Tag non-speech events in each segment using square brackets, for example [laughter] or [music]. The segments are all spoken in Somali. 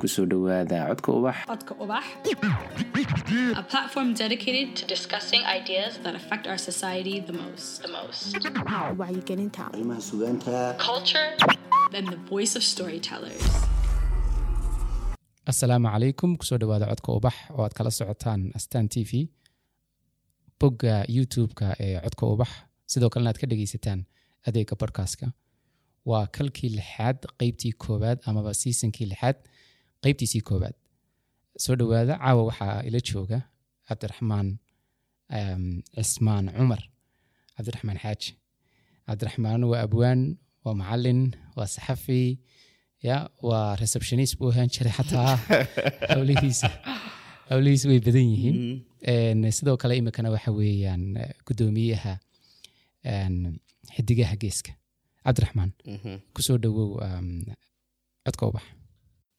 ku soo dhowaada codka ubax. Codka Ubax, a platform dedicated to discussing ideas that affect our society the most. The most. wacyigelinta. Arrimaha sugaanta. Culture. And the voice of storytellers. asalaamu calaykum ku soo dhawaada codka ubax oo aad kala socotaan astaan t v bogga youtube-ka ee codka ubax. Sidoo kalena aad ka dhegeysataan adeega bodkastka waa kalkii lixaad qeybtii koowaad amaba seasonkii lixaad qeybtiisii koowaad. Soo dhawaada caawa waxaa ila jooga cabdiraxmaan em, cismaan cumar. Cabdiraxmaan xaaji cabdiraxmaan waa abwaan waa macalin waa saxafi ya waa receptionist buu ahaan jiray xataa [laughs] hawlihiisa. Hawlihiisa way badan yihiin. En, sidoo kale imikana waxa weeyaan eh, guddoomiyaha en, xidigaha geeska. Cabdiraxmaan ku soo dhawow em, codka ubax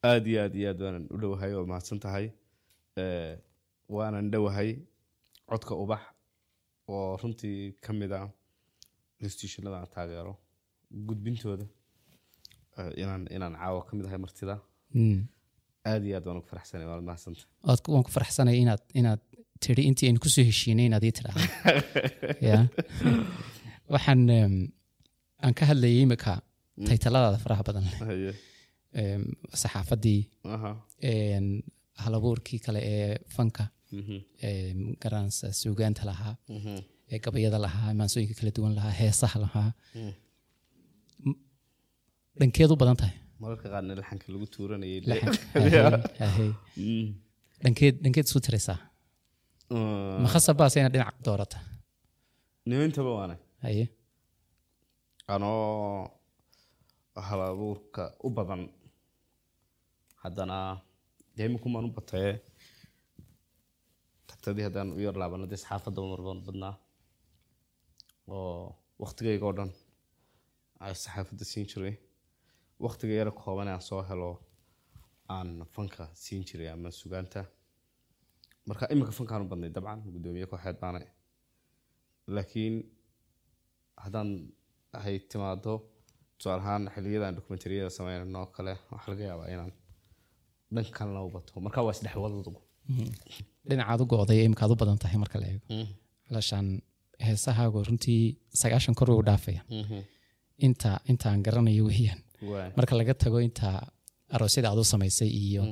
aad iyo aad iyo aad waanan u dhowahay oo mahadsan tahay. Eh, waanan dhowahay codka ubax oo runtii ka mid ah institutionada aan taageero. Gudbintooda eh, inaan inaan caawa ka mid ahay martida. Mm. aad iyo aad waan ugu faraxsanay waanad mahadsanta waan ku faraxsanaya inaad inaad tiri intii aynu ku soo heshiinay inaad ii tidhaahdo. [laughs] Ya waxaan aan ka hadlayay imika taytaladaada faraha badan leh En, halabuurkii kale ee fanka Mhm. garansa suugaanta lahaa Mhm. ee gabayada lahaa maansooyinka kala duwan lahaa heesaha lahaa. M- dhankeed u badan tahay. [laughs] Mm. dhankeed dhankeed isu tiraysaa. Uh, ma khasabaase inaad dhinac doorata. Nimintaba waana. Haye. Anoo hal abuurka u badan haddana dee imikumaan u batee tagtadii haddaan u yar laabana dee saxaafadda marban badnaa? Oo waktigayga oo dhan ay saxaafadda siin jiray. Waktiga yara kooban aan soo helo aan fanka siin jiray ama sugaanta. Marka iminka fankaan u badnay dabcan guddoomiye kooxeed baana. Laakiin haddaan ay timaado tusaale ahaan xiliyadan dokumentariyada sameynano kale waxaa laga yaabaa inaan dhan kalena u bato marka waa isdhexwadadu dhinacaad u go'day ee imikaad u badan tahay marka la eego. Alashaan heesahaagu runtii sagaashan kor u dhaafaya. Inta intaan garanayo weeyaan. Waa marka laga tago inta aroosyada aad u samaysay iyo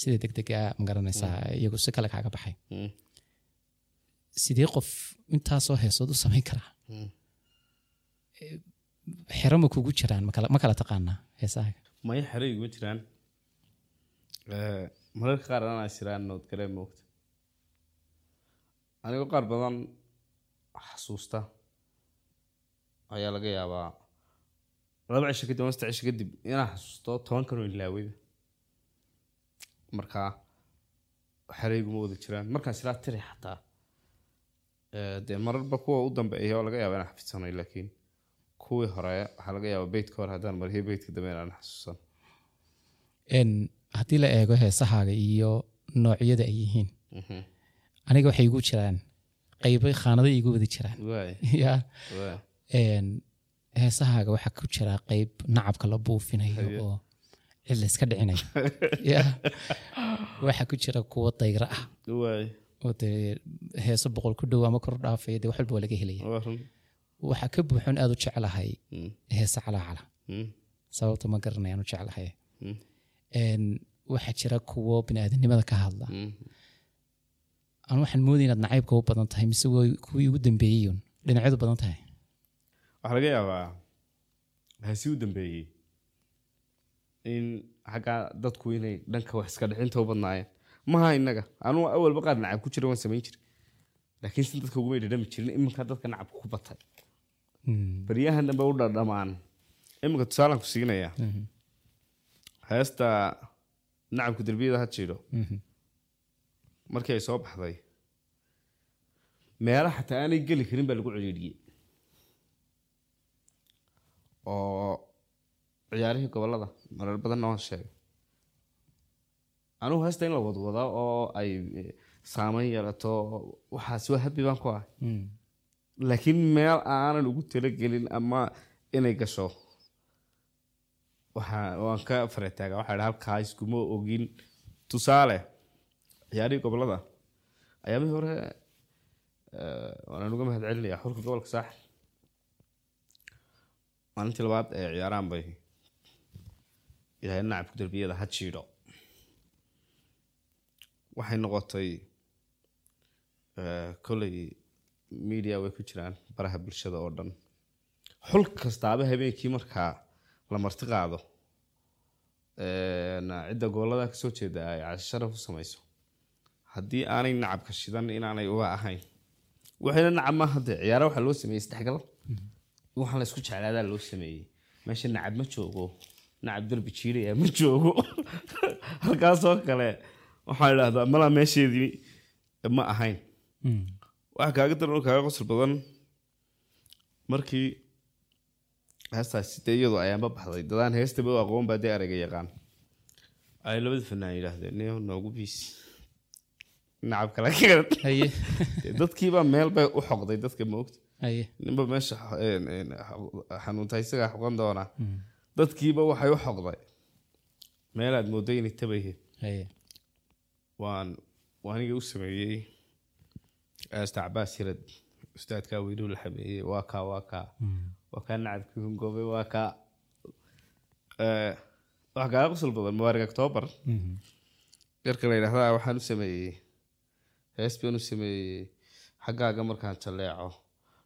sida degdega ma garanaysaa iyagu si kale kaaga baxay. Mm. sidee qof intaasoo heesood u samayn karaa. Mm. Eh, xero ma kugu jiraan? Ma kala- taqaanaa heesahaaga? Maya xero iguma jiraan mararka qaar anaa jiraan nood galee moogta? Anigoo qaar badan xasuusta ayaa laga yaabaa laba cisho kadib ama saddex cisho kadib inaan xasuusto toban kanoo ilaaweyba marka xero iguma wada jiraan. Markaan silaa tiri xataa dee mararba kuwa u dambeeya oo laga yaaba inaan xafidsanay laakiin kuwii hore waxaa laga yaabaa beytka hore haddaan mariyo beytka dambe inaan xasuusan haddii la eego heesahaaga iyo noocyada ay yihiin aniga waxay igu jiraan qaybo khaanado igu wada jiraan. [laughs] Heesahaaga waxaa ku jira qayb nacabka la buufinayo oo cid la iska dhicinayo [laughs] waxaa ku jira kuwo dayra ah. Waay oo dee heeso boqol ku dhow ama kor dhaafaya dee wax walba waa laga helaya. Waxaa ka buuxoon aad u jeclahay Mm. heese calaacala Mm. sababta ma garanayaan u jeclahay. Mm. En, waxaa jira kuwo biniaadanimada ka hadla. Mm. aan waxaan moodaya inaad nacaybka u badan tahay mise way kuwii ugu dambeeyeyun dhinacyadu badan tahay. Waxaa laga yaabaa hasi u dambeeyey in xaggaa dadku inay dhanka wax iska dhicinta u badnaayeen. Maha innaga. Anuu awalba qaar nacab ku jira waan samayn jiray. Laakiin si dadka ugumay dhadhami jirin iminka dadka nacabka ku batay. Mm. baryahan dambe u dhadhamaan. Iminka tusaalaan ku siinayaa heesta nacabka derbiyada ha jiidho Mhm. markii ay soo baxday meelaha xataa aanay geli karin baa lagu celiiriyey oo ciyaarihii gobollada marar badanna waan sheegay anugu heesta in la wadwada oo ay eh, saameyn yeelato waxaas waa habi baan ku ahay Mm. laakiin meel aanan ugu talagelin ama inay gasho waan ka faretaaga idha halkaa iskuma ogin. Tusaale ciyaarihii gobollada ayaamihii hore eh, waanaan uga mahad celinaya xulka gobolka saaxil. Maalintii labaad ee ciyaaraan bay ilaahay nacabku derbiyada ha jiidho waxay noqotay eh, kolley media way ku jiraan baraha bulshada oo dhan. Xul kastaaba habeenkii markaa la marti qaado cidda gobollada ka soo jeeda ay casho sharaf u samayso. Haddii aanay nacabka shidan inaanay uga ahayn waxayna nacab maaha dee ciyaara waxaa loo sameeyey isdhexgal waxaan la isku jeclaadaa loo sameeyey. Meesha nacab ma joogo nacab derbi jiiraya ma joogo. [laughs] Halkaasoo kale waxaan idhahdaa malaa meesheedii ma ahayn. Waxa kaaga daran kaaga qosol badan markii heestaasi dee iyadu ayaanba baxday dadaan heestaba u aqoon baa dee ereyga yaqaan ay labada fanaan yidhaahdeen nio noogu biis nacab kala keen haye Dee dadkiibaa meel bay u xoqday dadka maogta ninba meesha xanuunta isagaa xoqan doona dadkiiba waxay u xoqday meelaad moodo inay tabayeen haye waan waa aniga u sameeyey aasta cabaas hirad ustaadkaa weynuu la xameeyey waa kaa waa kaa waa kaa nacabkii hungoobay waa kaa wax kaaga qosol badan mubaarig octoobar yarka la yidhahdaa waxaan u sameeyey hees baan u sameeyey xaggaaga markaan jalleeco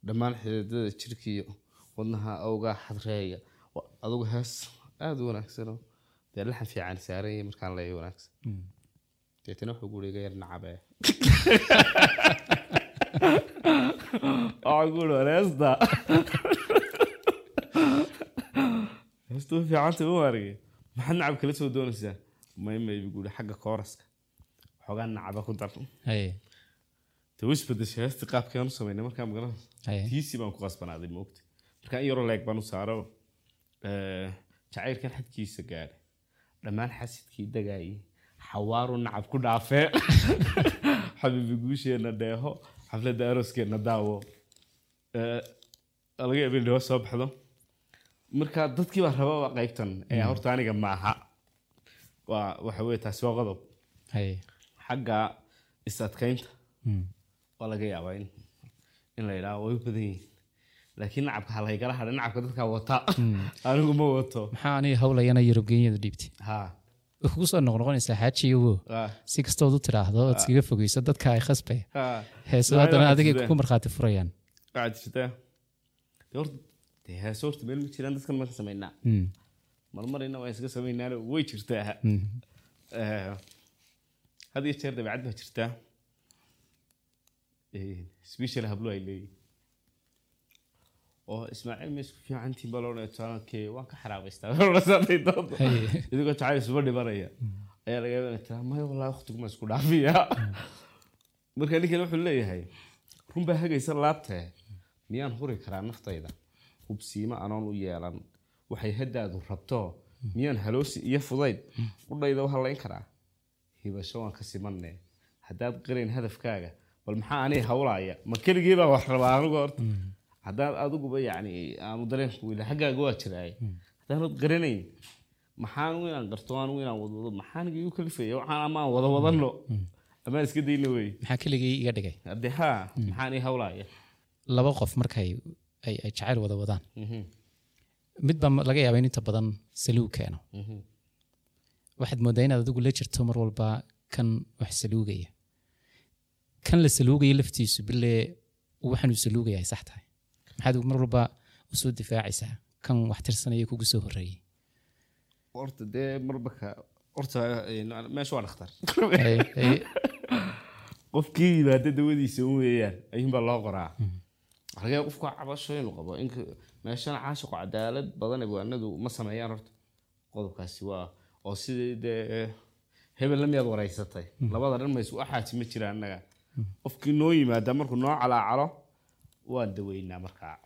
dhammaan xididada jirkiiyo wadnaha awgaa xadreeya. Adugu hees aada u wanaagsanoo dee laxan fiican saaranya markaan leeya wanaagsan. Deetana wuxuu guri iga yar nacabe [laughs] waxaan ku [laughs] uri heesta heesta u fiicanta u argay maxaad nacab kala soo doonaysaa? May maybi guri xagga kooraska xoogaa nacaba ku dar. Isbedeshay heesta qaabkeen u samaynay markaa magaranaysa haye tiisii baan ku qasbanaaday maogta markaa in yaroo leeg baan u saaro eh, jacaylkan xadkiisa gaadhay. Dhammaan xasidkii dagaayay xawaaru nacab ku dhaafee. [laughs] Xabiibi guusheenna dheeho xafladda arooskeenna daawo. Eh, laga yaaba in dhawo soo baxdo marka dadkii baa rababa qaybtan. Ee horta aniga maaha. Waa waxa weye taasi waa qodob. Xagga is adkaynta. Mm. waa laga yaabaa in la yidhaha way u badan yihiin. Laakiin nacabka ha laygala hadha nacabka dadkaa wata [laughs] anigu ma wato. Maxaa aniga howlayana yurubgenyada dhiibtay way kugu soo noqnoqonaysaa xaajiyowo si kastood u tidhaahdo ood iskaga fogeyso dadka ay khasbay. Ha heeso haddana adigay kugu markhaati furayaan dee horta meel ma jiraan dadkan maka samaynaa marmarina waan iska samaynaana way jirtaa Mm. Eh, had iyo jeer dabeecad baa jirtaa Eh, special hablo ay leeyihiin oo ismaaciil ma isku baa loodhanaya taankee waan ka xaraabaystaa [laughs] idigoo jacayl isuba dhimanaya ayaa laga yaaba inay tiraa maya wallahi waqtiguma isku dhaafiya. [laughs] Marka ninkan wuxuu leeyahay run baa hagaysa laabtee miyaan huri karaa naftayda hubsiimo anoon u yeelan. Waxay haddaadu rabto miyaan haloosi iyo fudayd udhayda u hadlayn karaa? Hibasho waan ka simanne haddaad qirayn hadafkaaga bal maxaa anii hawlaaya? Ma keligii baa wax rabaa anigu horta. Haddaad adiguba yacni aanu dareenku weyla xaggaaga waa jiraay haddaanad qaranayn maxaan inaan qarto anigu inaan wadwado? Maxaan igu kalifaya waxaan amaan wada wadano amaan iska dayna wey maxaa keligii iga dhigay? Haddee haa maxaan ii hawlaaya? Laba qof markay ay ay jacayl wada wadaan. Mhm, mid baa laga yaaba in inta badan saluug keeno. Mhm. waxaad moodaa inaad adigu la jirto mar walba kan wax saluugaya kan la saluugaya laftiisu bile waxaanuu saluugaya ay sax tahay. Maxaad mar walba u soo difaacaysaa kan wax tirsanaya kugu soo horeeyey horta dee marba ka horta meesha waa dhakhtar qofkii yimaada dawadiisa weeyaan ayuunbaa loo qoraa yaaba qofka cabasho inuu qabo in meeshana caashiqo cadaalad badan abwaanadu ma sameeyaan horta. Qodobkaasi waa oo sidii dee hebel miyaad wareysatay labada dhan mays waxaasi ma jira annaga. Qofkii noo yimaada markuu noo calaacalo waan daweynaa markaa.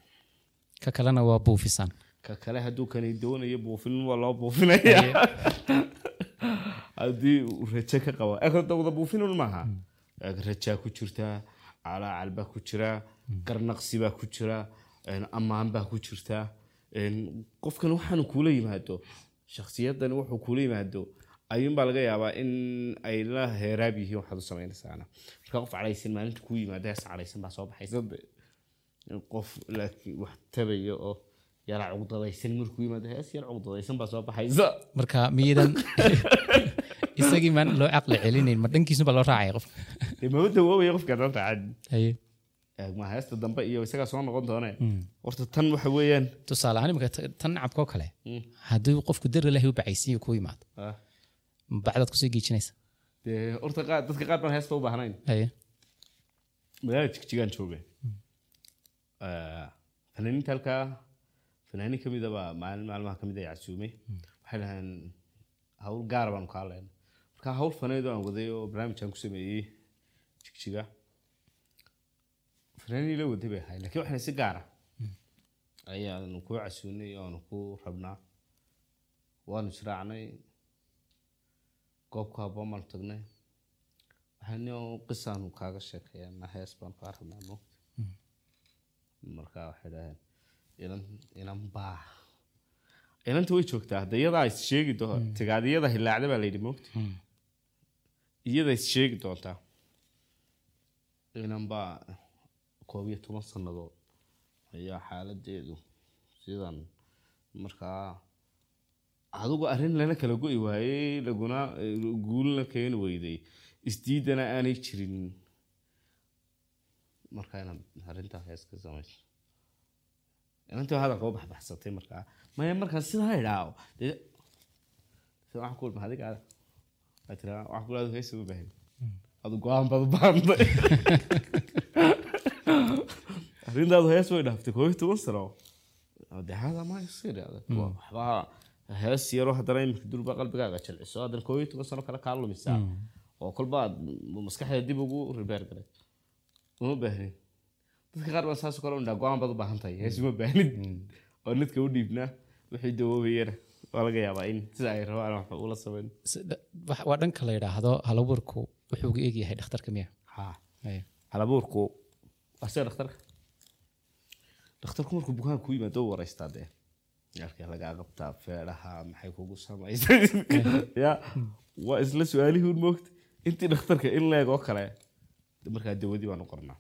Ka kalena waa buufisaan ka kale hadduu kani doonayo buufin waa loo buufinaya. Haddii rajo ka qabo. Wada buufinun maaha. Rajaa ku jirta calaacal baa ku jira garnaqsi baa ku jira ammaan baa ku jirta. Een, qofkan waxaanu kuula yimaado shakhsiyadan wuxuu kula yimaado ayuunbaa laga yaabaa in ay la heeraab yihiin waxaad u sameynaysaana marka qof cadhaysan maalinta kuu yimaado hees cadhaysan baa soo baxaysa. Qof laakiin wax tabayo oo yara cugdadaysan markuu yimaado hees yar cugdadaysan baa soo baxaysa. Marka miyadan [laughs] isagii maan loo caqli celinayn ma dhankiisunbaa loo raacaya qofka [laughs] maba dawoobaya qofka dhan raacad haye ma heesta dambe iyo isagaa soo noqon doone. Horta tan waxa weeyaan. Tusaale ahaan imika tan nacabkoo kale haddii qofku dar ilaahi u bacaysiiyo kuu yimaado ah, bacdaad ku sii giijinaysa dee horta dadka qaar baan heesta u baahnayn. Haye magaalada jigjigaan jooga. Fanaaniinta halkaa fanaaniin ka baa maalin maalmaha ka mid ay casuumay. Waxay dhahaan hawl gaara baanu kaa leenay marka hawl faneed aan waday oo barnaamijaan ku sameeyey jigjiga fanaaniin la waday bay ahay laakiin waxaan si gaara ayaanu ku casuunay oo aanu ku rabnaa. Waanu israacnay goobka habboon baanu tagnay. Waxaani qisaanu kaaga sheekeeyaa hees baanu kaa rabnaa mo marka waxay dhaheen inan inan baa. Inanta way joogtaa hadda iyadaa is sheegi doo tigaad iyada hilaacda baa layidhi moogta iyada is sheegi doontaa inan baa koob iyo toban sannadood ayaa xaaladeedu sidan markaa adigu arrin lana kala go'i waayey laguna guulna keeni weyday. Isdiidana aanay jirin. Marka inaad arrintaa hees ka samayso. Inantii hadalka u baxbaxsatay markaa maya markaa sidaa idhaaho waxaan ku ulma waa tiraa waxaan ku adu heesa u baahan adu go'aan baad u baahantay arrintaadu hees way dhaaftay koob iyo toban sano dee hada ma waxbaa hees yaroo haddana imika durba qalbigaaga jilciso haddana koob iyo toban sano kale kaa lumisaa oo kolba aad maskaxda dib ugu ribeer galay uma baahnin dadka qaar baan saas kale undhaa go'aan baad u baahan tahay hees uma baahnid oo nidka u dhiibnaa wixii dawoobayana waa laga yaabaa in sida ay rabaan wax ula sameyn waa dhanka la yidhaahdo halaburku wuxuu uga eegyahay dhakhtarka miya. Halabuurku waa sida dhakhtarka? Dhakhtarku markuu bukaan ku yimaado waraystaa dee. Yarkee lagaa qabtaa feedhaha maxay kugu samaysay [laughs] ya waa isla su'aalihii un moogta. Intii dhakhtarka in leeg oo kale markaa dawadii baan u qornaa.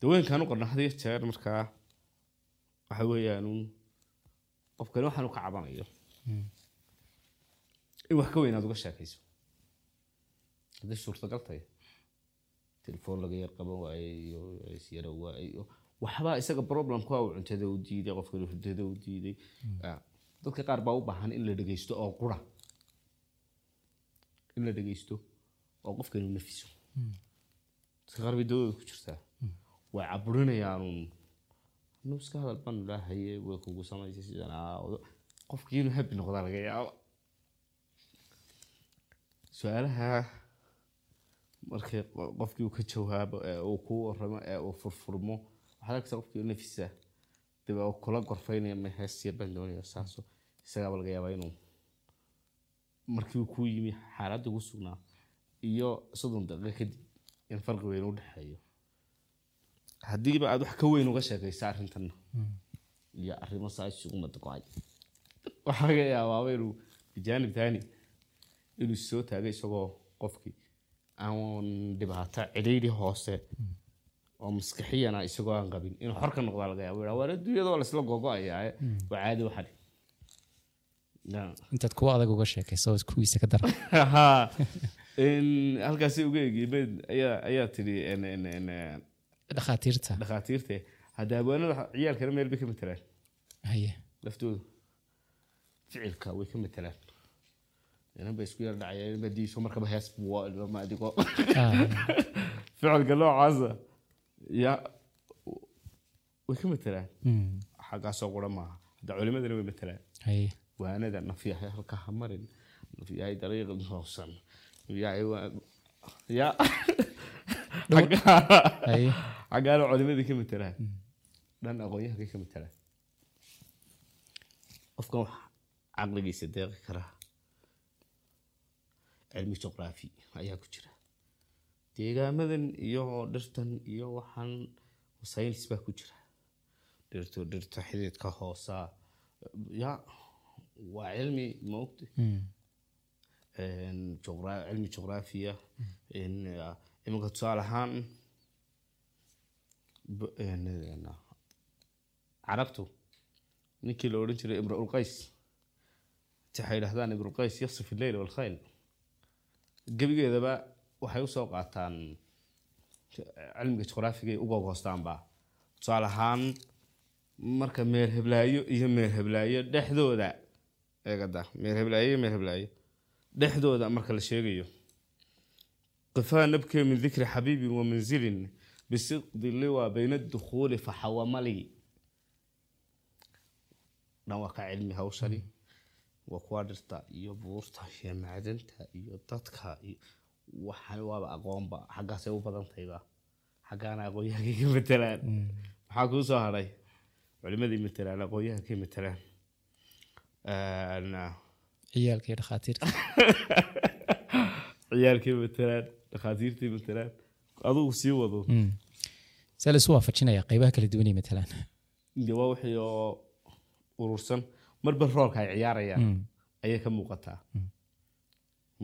Dawooyinkaan u qornaa had iyo jeer markaa waxa weeyaan un qofkani waxaan u ka cabanayo. In wax ka weyn aad uga sheekayso hadday suurtagal tahay telefoon laga yar qaban waayey isyara waayey waxbaa isaga problemku uu cuntada u diiday qofka hurdada u diiday. Ah, dadka qaar baa u baahan in la dhegeysto oo qura. In la dhegeysto oo qofka inuu nafiso. Dadka qaar bay dawada ku jirtaa. Way caburinayaanuun anu iska hadal baan ilaahaye way kugu samaysay sidan aa qofkii inuu habi noqdaa laga yaaba su'aalaha markii qo- qofkii uu ka jawaabo ee uu ku waramo ee uu furfurmo waxaad arkaysaa qofkii u nafisa dib uu kula gorfaynaya ma hees yar baan doonaya saaso isagaaba laga yaabaa inuu markii uu ku yimi xaaladda ugu sugnaa iyo soddon daqiiqo kadib in farqi weyn u dhexeeyo haddiiba aad wax ka weyn uga sheekaysa arrintanna iyo arrimo saa isugu madaqoay waxaa laga yaabaaba inuu bijaanib taani inuu soo taagay isagoo qofkii aan dhibaato cidhiidhi hoose oo maskaxiyana isagoo aan qabin. Inuu xor ka noqdaa laga yaabo waa adduunyada waa laisla gogo'ayaa waa caadi waxan Ya. intaad kuwa adag uga sheekayso kuwiisa ka dara halkaasi uga egiimeed ayaa tidhi eh, dhakhaatiirta. dhakhaatiirte. Hadda habaanada ciyaalkana meel bay ka matelaan haye. Laftoodu. Ficilka way ka matelaan inan bay isku yar dhacayaan ma diiso markaba hees ma adigo ficilka noocaasa ya way ka matelaan xaggaasoo qura maaha hadda culimadana way matelaan waanada nafyahay halka ha marin nafyahay nafyahay waa ya xaggaana culimadii ka matelaan dhan aqoonyahankay ka matelaan qofkan wax caqligiisa deeqi karaa cilmi juqraafi ayaa ku jira. Deegaamadan iyo dhirtan iyo waxaan saynis baa ku jira. Dhirto dhirta xididka hoosa ya waa cilmi ma ogti Mm. een, juqra- cilmi juqraafiya iminka tusaale ahaan carabtu ninkii la odhan jiray imraulqays waxay yidhahdaan imraulqays yasif illeyl walkhayl gebigeedaba waxay u soo qaataan cilmiga juqraafigay uga hoostaanba. Tusaale ahaan marka meer heblaayo iyo meer heblaayo dhexdooda eegada meer heblaayo iyo meer heblaayo dhexdooda marka la sheegayo qifaa nabkee min dikri xabiibin wa manzilin bisidqi liwa bayna dukhuuli faxawamali dhan waa ka cilmi hawshani waa kuwa dhirta iyo buurta iyo macdanta iyo dadka iyo waxan waaba aqoonba xaggaasay u badantayba xaggaana aqoonyahankay ka matelaan maxaa kuu soo hadhay culimadii matelaan aqoonyahankay matelaan Een, ciyaalka iyo dhakhaatiirta. [laughs] Ciyaalkii matelaan dhakhaatiirtii matelaan adugu sii wado. Mm. see la isu waafajinaya qeybaha kala duwan ee matalaan iyo waa wixii oo urursan marba roolka ay ciyaarayaan Mm. ayay ka muuqataa.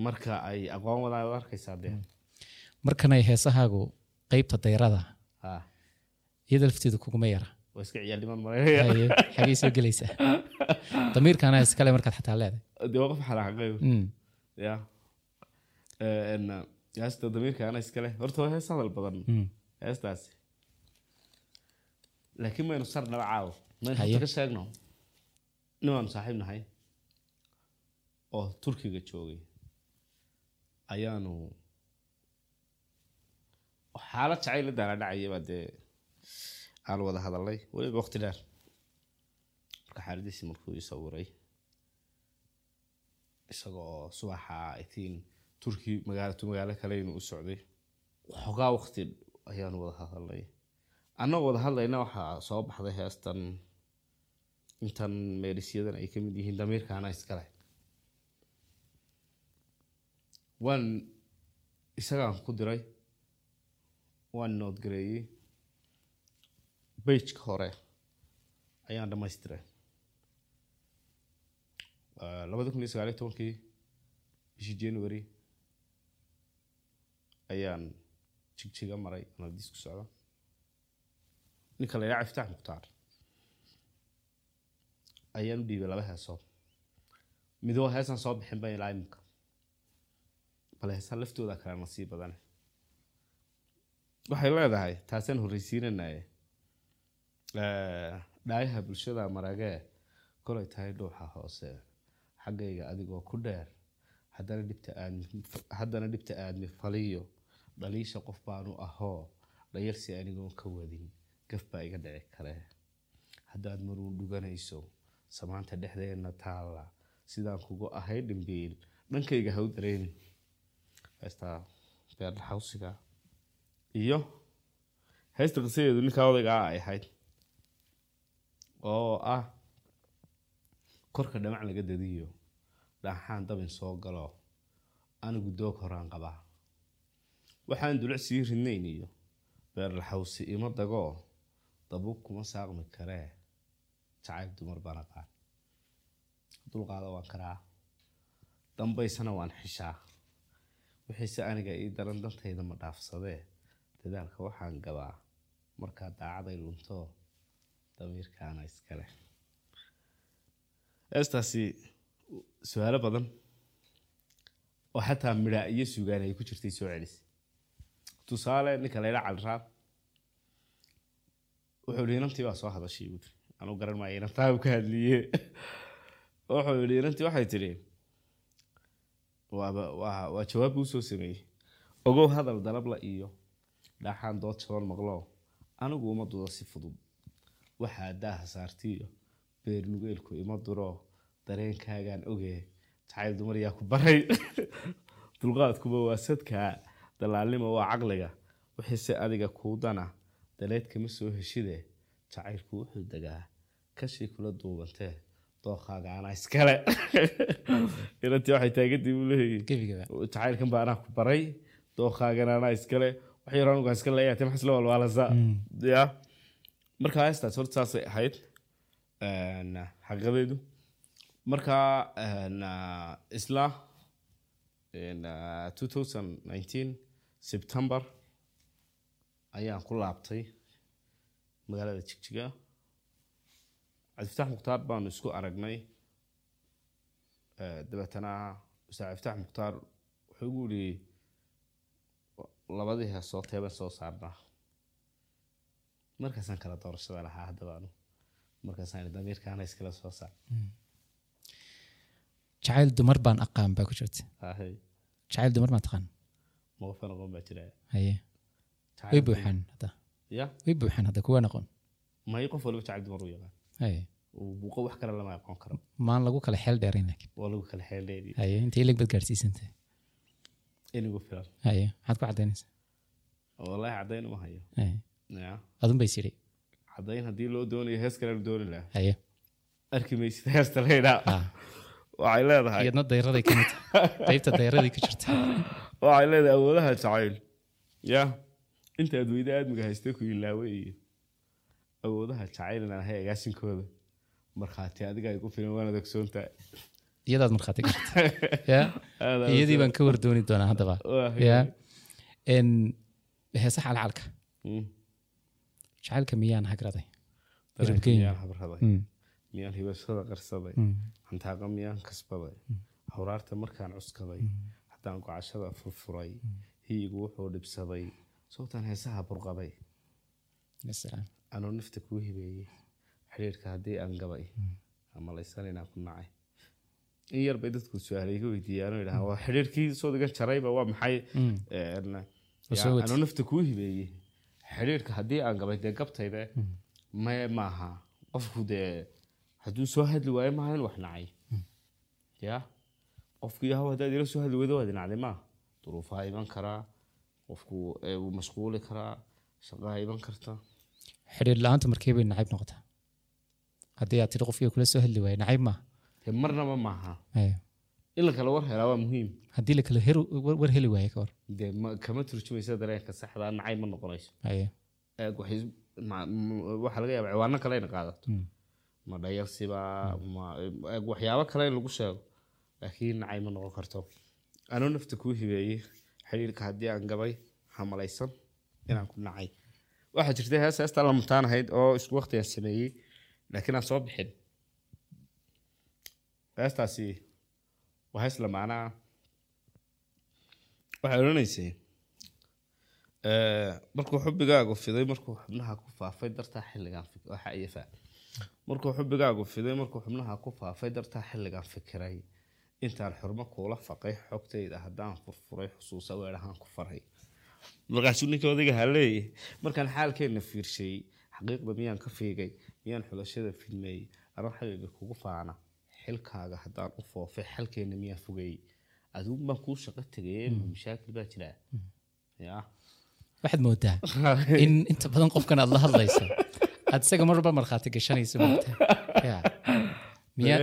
Marka ay aqoon wadaan arkaysaa dee? Markanay heesahaagu qeybta dayrada ha iyada lafteedu kuguma yara. Waa iska soo gelaysaa [laughs] damiirkaana iskale markaad xataa leedahay. Dee waa qof Mm. ya heesta damiirka ana iskale. Horta waa hees hadal badan. Mm. heestaasi. Laakiin maynu sar nala caawo maynu ka sheegno nimaanu saaxiib nahay? Oo turkiga joogay. Ayaanu xaalad jacayl la daala dhacayaba dee aan wada hadalnay. Weliba waqti dheer. Marka xaaladiisi markuu ii sawiray isagoo subaxa itiin turki magaalo tu magaalo kale inuu u socday waxoogaa waqti ayaanu wada hadalnay. Annagoo wada hadlayna waxaa soo baxday heestan intan meelisyadan ay ka mid yihiin damiirkaana iskale waan isagaan ku diray waan noodgareeyey bejka hore ayaan dhamaystiray labada kun iyo sagaaliyo tobankii bishii january ayaan jigjiga maray anadiis ku socda ninka la yidhaha iftaax mukhtaar ayaan u dhiibay laba heesood midoo heesaan soo bixin ban ilaa iminka bale heesaan laftooda kale nasiib badane. Waxay leedahay taasaan horreysiinanaye dhaayaha bulshada maragee kolay tahay dhuuxa hoose. Xaggayga adigoo ku dheer haddana dhibta aadmi faliyo. Dhaliisha qof baanu ahoo dhayalsi anigoon ka wadin. Gaf baa iga dhici kare. Haddaad maruu dhuganayso samaanta dhexdeenna taalla. Sidaan kugu ahay dhimbiil dhankayga ha u dareenin heestaa beerdhaxawsiga iyo heesta qisadeedu ninkaa odaygaa ay ahayd. Oo ah korka dhamac laga dadiyo. Dhaaxaan dabin soo galo. Anigu doog horaan qabaa. Waxaan duluc sii ridnayn iyo. Beerlaxawsi ima dagoo. Dabuub kuma saaqmi karee jacayb dumar baan aqaan dulqaada waan karaa. Dambaysana waan xishaa. Wixiise aniga ii daran dantayda ma dhaafsadee? Dadaalka waxaan gabaa. Markaa daacaday lunto damiirkaana iskale heestaasi su'aalo badan. Oo xataa midhaa iyo sugaan ay ku jirtay soo celisay tusaale ninka layla caliraab wuxuu yihi inantii baa soo hadashay buu anuu garan maayo inantaa ka hadliye wuxuu yihi inantii waxay tidhi waa waa jawaab buu soo sameeyey. Ogow hadal dalabla iyo dhaaxaan dood jaban maqlo. Anigu uma dudo si fudud. Waxaa daaha saartiyo beer nugeelku ima duro. Dareenkaagaan oge jacayl dumar yaa ku baray. [laughs] Dulqaadkuba waa sadkaa dalaalnima waa caqliga. Wixiise adiga kuudana daleed kama soo heshide jacaylku wuxuu degaa kashii kula duubantee dooqaaga anaa iskale [laughs] inantii waxay taagadii buu gebigaba jacaylkan baa anaa ku baray dooqaagana anaa iskale wax yar anugaan iska leeyahay te maxas la walwaalasa ya marka heestaas horta saasay ahayd xaqiiqadeedu marka isla een, 2019 september ayaan ku laabtay magaalada jigjiga cabdifatax mukhtaar baanu isku aragnay. Dabeetana ustaad cabdifatax mukhtaar wuxuu igu yidhi labadii heesoo teeban soo saarnaa. Markaasaan kala doorashada lahaa haddaba anu markaasaan damiirkaana iskala soo saar. Jacayl dumar baan aqaan baa ku jirta jacayl dumar maa taqaan? Ma qofan aqoon baa jira. Haye. Way buuxaan hadda. Ya? Way buuxaan hadda kuwa aqoon may qof waliba jacayl dumar u yaqaan buuqo wax kale lama aqoon karo. Maan lagu kala xeel dheerayn laakiin waa lagu kala xeeldheeri haye intay ilig bad gaarsiisantahay inigu filan. Haye maxaad ku cadaynaysaa wallaahi caddayn uma hayo. Ya adun bay sidhi caddayn haddii loo doonayo hees kale la dooni lahaa. Haye arki maysid heesta laydhaa Ah. waxay leedahay. Iyadna dayraday ka mid. Qaybta dayradii ku jirta. Waxay leedahay awoodaha jacayl. Ya. Intaad weyda aadmiga haystay ku ilaawe iyo awoodaha jacayl inaan ahay agaasinkooda markhaati adiga ay ku filan waana ogsoontaa iyadaad markhaati [laughs] iyadii baan ka wardooni doonaa haddaba n heesaha calcalka jacaylka miyaan hagraday Irabgeyn. miyaan hibashada qarsaday. Mm, hantaaqa miyaan kasbaday. Hawraarta markaan cuskaday. Haddaan gocashada furfuray hiyigu wuxuu dhibsaday. Sawtaan heesaha burqaday. Anuu nafta kuu hibeeyey xidhiirka haddii aan gabay? Ama laysan inaan ku nacay? In yar bay dadku su'aalay iga weydiiyaan oo idhahaan waa xidhiirkii soo digan jarayba waa maxay? Mm, anuu nafta kuu hibeeyey xidhiirka haddii aan gabay? Dee gabtayde maye maaha. Qofku dee hadduu soo hadli waayo maaha in wax nacay. Ya? Qofku yahow haddaad ila soo hadli weydo waad nacday maaha duruufaha iman karaa qofku wuu mashquuli karaa shaqaha iman karta xidhiir la'aanta markee bay nacayb noqotaa haddii aad tidhi qofkii kula soo hadli waaye nacayb maaha marnaba maaha in la kala war helaa waa muhiim haddii la kala war heli waaye ka war dee ma- kama turjumaysa dareenka saxda nacay ma noqonayso waxaa laga yaaba ciwaano kale ina qaadato ma dhayalsiba ma waxyaabo kale in lagu sheego laakiin nacay ma noqon karto anuu nafta kuu hibeeyey xidhiirka haddii aan gabay hamalaysan inaan ku nacay waxaa jirtay hees heestaa la mutaan ahayd oo isku waqtigaan sameeyey laakiin aan soo bixin. Heestaasi waa hees lamaanaa waxay odhanaysay markuu xubigaagu fiday markuu xubnaha ku faafay dartaa xilligaan waxa markuu xubigaagu fiday markuu xubnaha ku faafay dartaa xilligaan fikiray. Intaan xurmo kuula faqay xogtayda haddaan furfuray xusuusa weedhahaan ku faray markaasuu ninka odayga haleeyay. Markaan xaalkeenna fiirshay xaqiiqda miyaan ka fiigay miyaan xulashada filmeeyey anoo xabiibi kugu faana xilkaaga haddaan u foofay xalkeenna miyaan fogeeyey adigu baan kuu shaqo tegay mashaakil baa jiraa yaa. Waxaad moodaa in inta badan qofkan aad la hadlayso. Aad isaga marba markhaati gashanayso moogtaa Ya. miyaa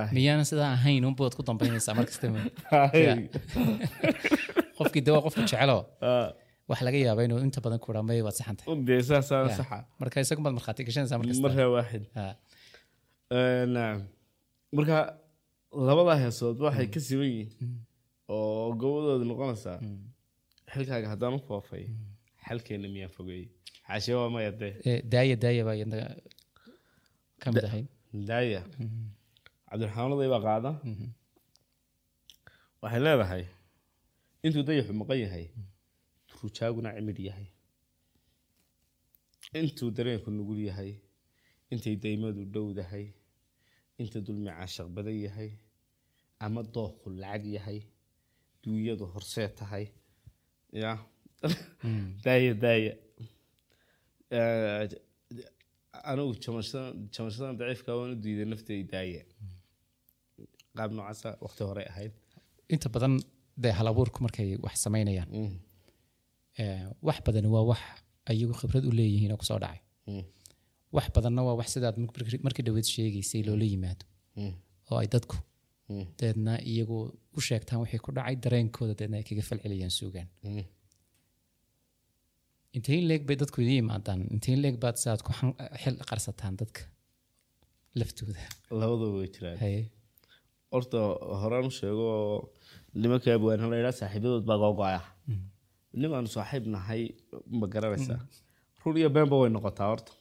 ah. miyaana sidaa ahayn unbaad ku dambaynaysaa markasta Ya. [laughs] qofkii de waa qofka jecelo. [laughs] Waxa laga yaabaa inuu inta badan ku dhameeyo waad saxan tahay. Dee saasaa Ya. saxa. Marka isagu baad markhaati gashanaysaa markasta. Markaa waaxid. Ha. Een, marka labada heesood waxay ka siman yihiin oo gobadooda noqonaysaa xilkaaga haddaan u foofay xalkeena miyaan fogeeyey? Xaashe waa maya dee. Eh, daaya daaya baa iyadna ka mid ahayd daaya. Cabdiraxmaanaday baa qaada. Waxay leedahay intuu dayaxu maqan yahay rujaaguna cimid yahay. Intuu dareenku nugul yahay intay daymadu dhowdahay inta dulmi caashaq badan yahay ama dooqu lacag yahay duunyadu horsee tahay ya? [laughs] Daaya daaya. Eh, anigu jamashadan jamashadan daciifka waan u diiday naftay daaya. Qaab noocaasa waqti hore ahayd. Inta badan dee hal abuurku markay wax samaynayaan. Mm, eh, wax badani waa wax ayagu khibrad u leeyihiin oo ku soo dhacay. Mm, wax badanna waa wax sidaad markii dhaweed sheegaysay loola yimaado. Mm, oo ay dadku deedna iyagu u sheegtaan wixii ku dhacay dareenkooda deedna ay kaga falceliyaan suugaan. Mm. intee in leeg bay dadku idin yimaadaan. Intee in leeg baad sidaad ku xan- xil qarsataan dadka laftooda. Labadaba way jiraan horta horaan sheego nimanka abwaana la yidhaa saaxiibadood baa googoaya nimaanu saaxiib nahay ma garanaysaa run iyo beenba way noqotaa horta.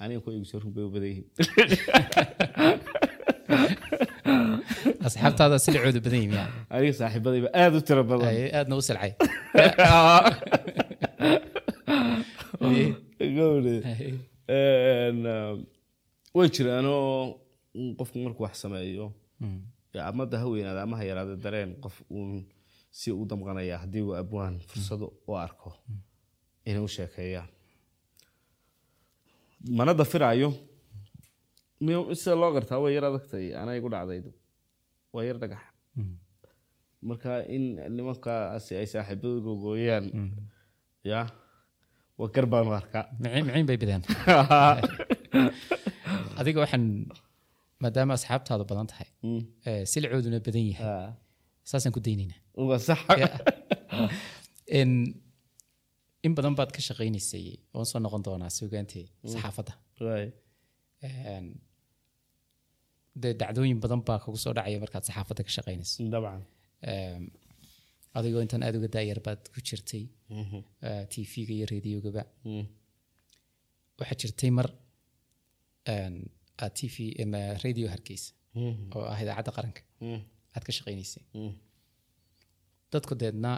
Aniga ku eegso run bay u badan yihiin. [laughs] Asxaabtaada silicoodu badan yihiin yani aniga saaxiibadayba aada u tiro badan. Aadna u silcay [laughs] um, way jiraanoo qofku markuu wax sameeyo amada ha weynaada ama ha yaraada dareen qof uun si u damqanaya haddii uu abwaan fursado u arko inay u sheekeeyaan. Mana dafiraayo. Sida loo gartaa? Way yar adagtay. Anaa igu dhacday waa yar dhagax. Marka in nimankaasi ay saaxiibadu gogooyaan ya waa gar baan u arkaa miciin bay bideen. [laughs] Adiga waxaan maadaama asxaabtaadu badan tahay Mm. eh, silicooduna badan yahay. Ah, saasaan ku daynaynaa [laughs] in badan baad ka shaqaynaysay oon soo noqon doonaa sugaantii saxaafadda. Right. Een, dee dhacdooyin badan baa kugu soo dhacaya markaad saxaafadda ka shaqaynayso Een, adigoo intaan aada uga daayar baad ku jirtay Mhm. tv-ga iyo radiogaba Mm. waxaa jirtay mar tv ama radio hargeysa Mhm. oo ah idaacadda qaranka. Mm. aad ka shaqaynaysay Mm. dadku deedna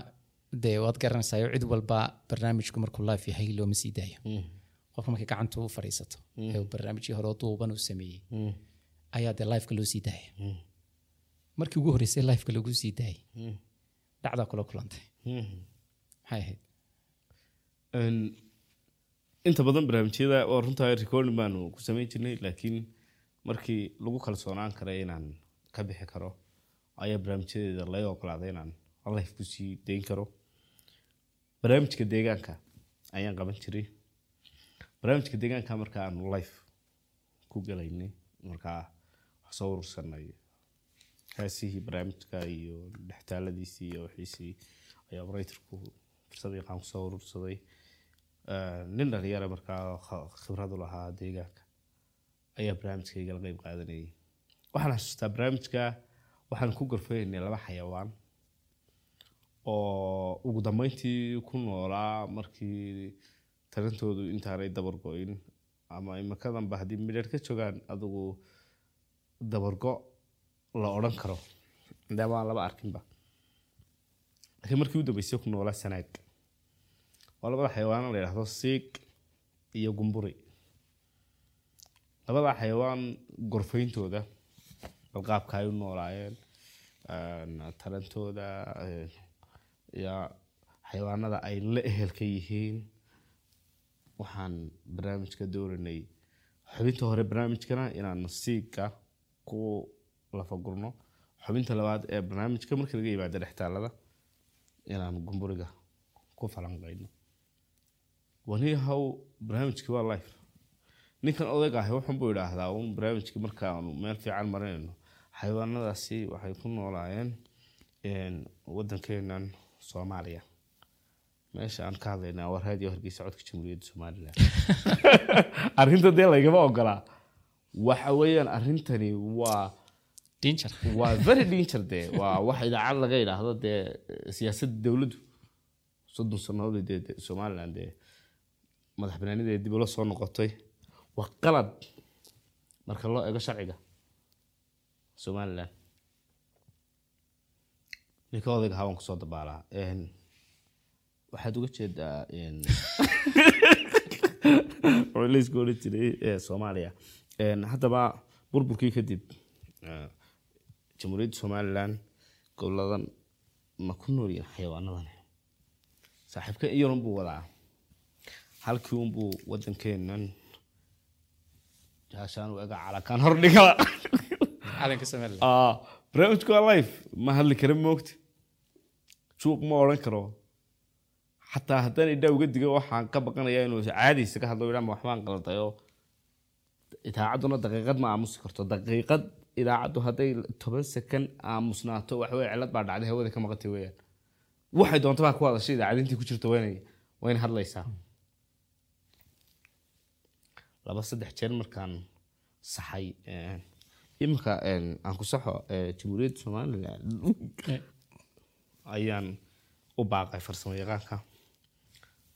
dee waad garanaysaa cid walba barnaamijku markuu live yahay looma sii daayo. Qofka markay gacanta u fadhiisato ee uu barnaamijkii hore oo duuban uu sameeyey ayaa dee liveka loo sii daaya markii ugu horreysay liveka lagu sii daayay. Dhacdaa kula kulantay. Maxay ahayd inta badan barnaamijyada waa runtaa recording baanu ku samayn jirnay laakiin markii lagu kalsoonaan karay inaan ka bixi karo ayaa barnaamijyadeeda laga ogolaaday inaan life ku sii dayn karo. Barnaamijka deegaanka ayaan qaban jiray. Barnaamijka deegaanka marka aanu life ku galaynay markaa wax soo urursanay heesihii barnaamijka iyo dhextaaladiisii iyo wixiisii ayaa operatorku fursad yaqaan ku soo urursaday nin dhalinyara markaa kh- khibrad u lahaa deegaanka ayaa barnaamijkayga la qeyb qaadanayay. Waxaan xasuustaa barnaamijka waxaan ku gorfaynay laba xayawaan oo ugu dambeyntii ku noolaa markii tarintoodu intaanay dabargo-in ama imikadanba haddii midheer ka joogaan adigu dabargo la odhan karo. Maadaama aan laba arkinba. Laakiin markii u dambeysay ku noolaa sanaag waa labada xayawaan la yidhaahdo siig iyo gumburi. Labada xayawaan gorfayntooda bal qaabka ay u noolaayeen een, tarantooda een, iyo xayawaanada ay la ehelka yihiin waxaan barnaamijka dooranay. Xubinta hore barnaamijkana inaan siiga ku lafagurno xubinta labaad ee barnaamijka marka laga yimaado dhextaalada inaan gumburiga ku falanqayno wani haw barnaamijkii waa life. Ninkan odayga ahi wuxun buu idhaahdaa un barnaamijkii markaanu meel fiican marinayno xayawaanadaasi waxay ku noolaayeen een, wadankeenan soomaaliya. Meesha aan ka hadlaynaa waa raadiyo hargeysa codka jamhuuriyadda somalilan [laughs] arrinta dee laygama ogolaa waxa weeyaan arrintani waa waa [laughs] very danger dee. Waa wax idaacad laga idhaahdo dee siyaasadda dowladdu soddon sannadood dee somaliland dee madax banaanideeda dib ula soo noqotay waa qalad marka loo eego sharciga somaliland. Ninka odayga hawan ku soo dabaalaa waxaad uga jeedaa culayska [laughs] odhan jiray ee soomaaliya. Haddaba burburkii kadib eh, jamhuuriyadda somaliland goboladan ma ku nool yihiin xayawaanadan? Saaxiibka iyarun buu wadaa halkii unbuu wadankeenan jaashaan ega calakaan hordhiga. Ah, barnaamijku waa life ma hadli kara moogta juuq ma odhan karo. Xataa haddaan idhaa uga diga waxaan ka baqanayaa inuu caadiisa ka hadlo idhaa ma waxbaan qaldayo idaacadduna daqiiqad ma aamusi karto. Daqiiqad idaacaddu hadday toban sekan aamusnaato waxaweye cilad baa dhacday hawada ka maqantay weeyaan. Waxay doonto baa ku hadashay idaacadintii ku jirta wayna hadlaysaa laba saddex jeer markaan saxay eh, iminka een, aan ku saxo ee, jamhuuriyadda somalilan Eh, ayaan u baaqay farsamo yaqaanka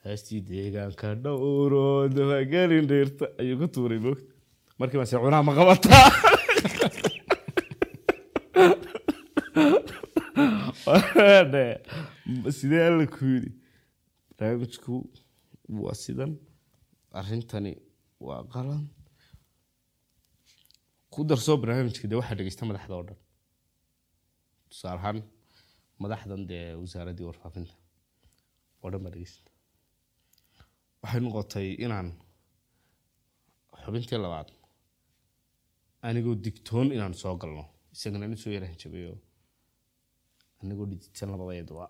heestii deegaanka dhowro dabagelin dheerta ayuu ku tuuray moogta markii baan se cunaha ma qabataa. Sidee alla ku yidhi barnaamijku waa sidan. Arrintani waa qalan ku darsoo barnaamijka dee waxaa dhegeysta madaxda oo dhan. Tusaale ahaan madaxdan dee wasaaraddii warfaafinta oo dhan baa dhegeysta waxay noqotay inaan xubintii labaad anigoo digtoon inaan soo galno isagana nin soo yaraan jabayo anigoo dhijitan labadeeduba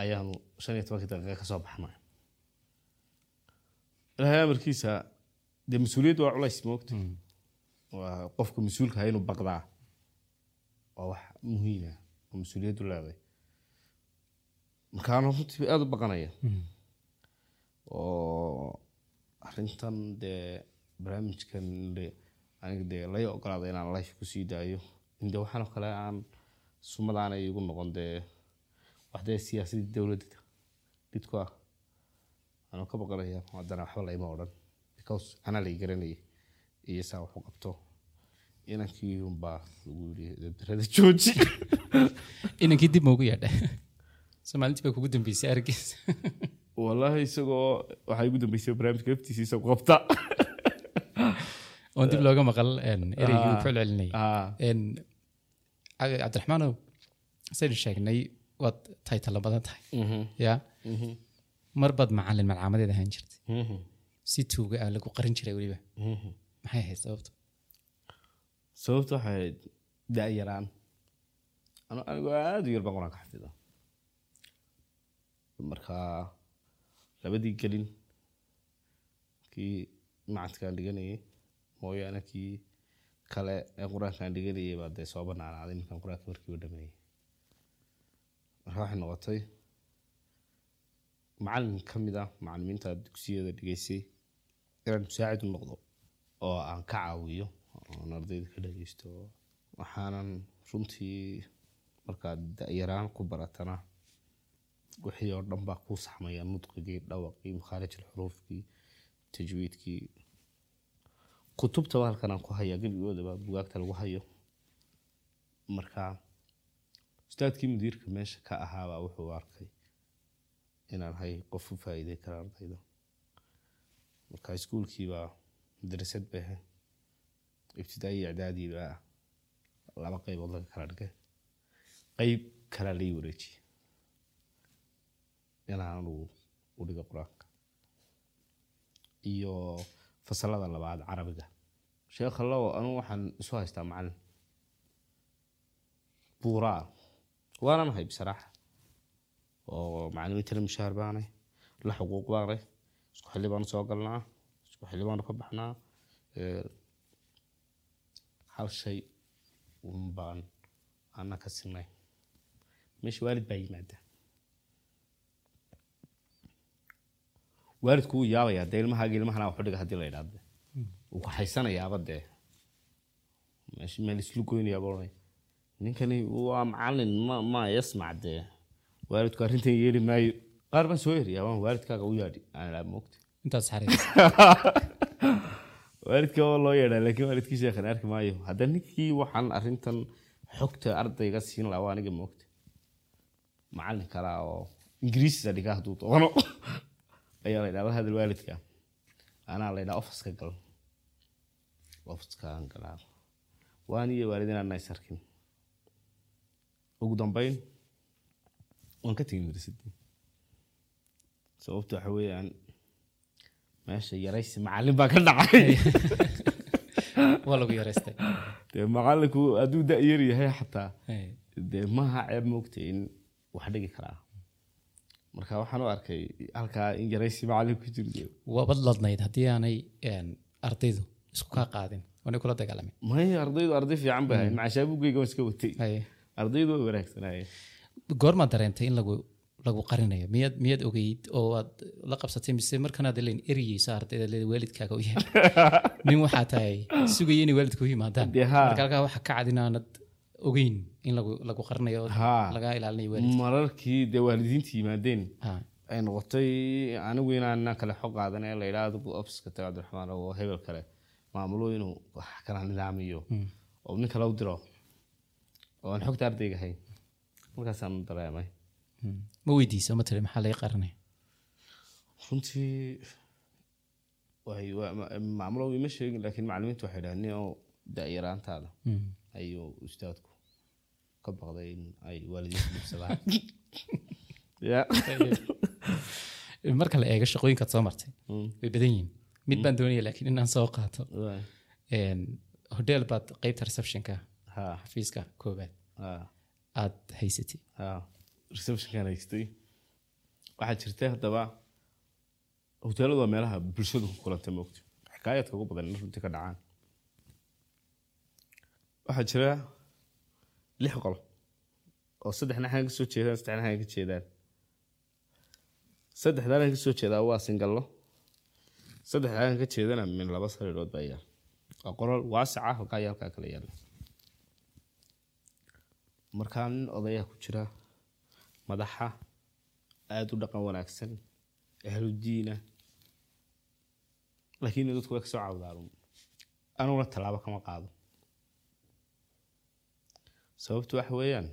ayaanu shan iyo tobankii daqiiqa ka soo baxnay ilaahay amarkiisa dee mas'uuliyaddu waa culays moogta waa qofka mas'uulka ha inuu baqdaa. Waa wax muhiima oo mas'uuliyaddu leeday markaana runtii aada u baqanaya. Oo arrintan dee barnaamijkan de aniga dee lay ogolaada inaan life ku sii daayo. In dee waxaan oo kale aan sumadaana igu noqon dee wax dee siyaasadii dowladda dhidku ah anoo ka baqanaya haddana waxba layma odhan because anaa lay garanayay iyo saa wax u qabto inankii unbaa lagu yidhi dabdarada jooji inankii dib maugu yeedha soomaalintii baa kugu dambeysay argiisa wallaahi isagoo waxaa igu dambeysay barnaamijka laftiisa isagoo qabta oon dib looga maqal ereygii uu Ah. ku celcelinayay Ah, cabdiraxmaanow saynu sheegnay waad taytalo badan tahay mhm, ya mhm, mar baad macalin malcamadeed ahaan jirtay. Mhm, si tuuga ah lagu qarin jiray weliba. Mhm. maxay ahayd sababta sababta waxay ahayd da-yaraan anigoo aada u yar baan qur'aanka xafida marka labadii gelin. Kii macadkaan dhiganayay mooyaane kii kale ee qur'aankaan dhiganayay baa dee soo banaanaaday markaan qur'aanka markiiba dhameeyey marka waxay noqotay macalin ka mid ah macalimiinta dugsiyada dhigaysay inaan musaacid u noqdo oo aan ka caawiyo oon ardayda ka dhageysto waxaanan runtii markaad da-yaraan ku baratana wixii oo dhan baa kuu saxmaya nudqigii dhawaqii makhaarij alxuruufkii tajwiidkii. Kutubtaba halkan aan ku hayaa gebigoodaba bugaagta lagu hayo. Marka ustaadkii mudiirka meesha ka ahaabaa wuxuu arkay inaan hay qof u faa'iidey kara ardayda marka iskuulkiibaa madrasad bay ahayd ibtidaa'i iyo icdaadii baa laba qaybood laga kala dhigay. Qayb kalaa lai wareejiyey. Inaan u dhigo qur'aanka. Iyo fasalada labaad carabiga. Sheekh allow anugu waxaan isu haystaa macalin. Buuraa. Waanan ahay bisaraaxa oo macalimiintana mushaar baanay la xuquuq baanay isku xilli baanu soo galnaa isku xilli baanu ka baxnaa hal shay un baan ana ka sinay. Meesha waalid baa yimaada waalidku wuu yaabayaa dee ilmahaaga ilmahana waxu dhiga haddii la idhaahdo wuu ku haysanayaaba dee. Meesha meel islu goynayaaba ninkani waa macalin ma ma yasmac dee waalidku arrintan yeeli maayo qaar baan soo eriyaa waan waalidkaaga u yaadhi waalidka waa loo yeedhaa [laughs] laakiin waalidkii sheekhan arki maayo hadda ninkii waxaan arrintan xogta ardayga siin lahaa waa aniga moogta macalin kale ah oo ingiriisida dhiga hadduu doono ayaa la ydhaa la hadal waalidka anaa la ydhaa ofiska gal. Ofiskaan galaa waan iyo waalidin aanaa is arkin ugu dambeyn waan ka tegin university sababta waxa weeyaan meesha yaraysi macalin baa ka dhacay. [laughs] Waa lagu yaraystay dee macalinku hadduu da-yar yahay xataa dee maaha ceeb moogta in wax dhigi karaa. Marka waxaan u arkay halkaa in yaraysi macalin ku jirto waabad ladnayd haddii aanay ardaydu isku kaa qaadin. Waanay kula dagaalamin maya ardaydu arday fiican bay ahayd macashaabugeyga waan iska watay. Ardaydu way wanaagsanaaye goormaad dareentay in lagu lagu qarinayo. Miyaad miyaad ogeyd oo aad la qabsatay mise markanaad len eriyeyso ardayda le waalidkaaga u yahay? [laughs] Nin waxaa tahay sugaya inay waalidka u yimaadaan. Marka halkaa waxa ka cad inaanad ogeyn in lagu lagu qarinayo lagaa ilaalinayo waalidka. Mararkii dee waalidiinta yimaadeen ay noqotay anigu inaan kale xog qaadan ee la yidhaha adigu ofiska taga cabdiraxmaan oo hebel kale maamulo inuu wax kala nidaamiyo. Oo nin kale u diro oo aan xogta ardayga ahayn markaasaan dareemay. Hmm. ma weydiisa ma tiri maxaa laga qarinaya runtii way waa- ma- maamulo ima sheegin laakiin macalimiintu waxay dhahdeen oo da-yaraantaada Hmm. ayuu ustaadku ka baqday in ay waalidiinta dhibsadaan. [laughs] [laughs] Marka la eego shaqooyinkaad soo martay Mm. way badan yihiin. Mid baan doonaya laakiin inaan soo qaato. Hodeel baad qeybta receptionka xafiiska koobaad aad haysatay ha receptionkan haystay. Waxaa jirta haddaba hoteeladu meelaha bulshadu ku kulanta moogta xikaayadka ugu badan in runtii ka dhacaan. Waxaa jira lix qol oo saddexna xagan ka soo jeedaan saddexna xagan ka jeedaan. Saddexdan aan soo jeedaa waa singallo saddexda xagan ka jeedana min laba sariirood baa yaal. Waa qolal waasica halkaa iyo halkaa kala yaalla markaa nin odayaa ku jira madaxa aada u dhaqan wanaagsan ahludiina laakiin dadku way ka soo cawdaan anuguna tallaabo kama qaado. Sababtu waxa weeyaan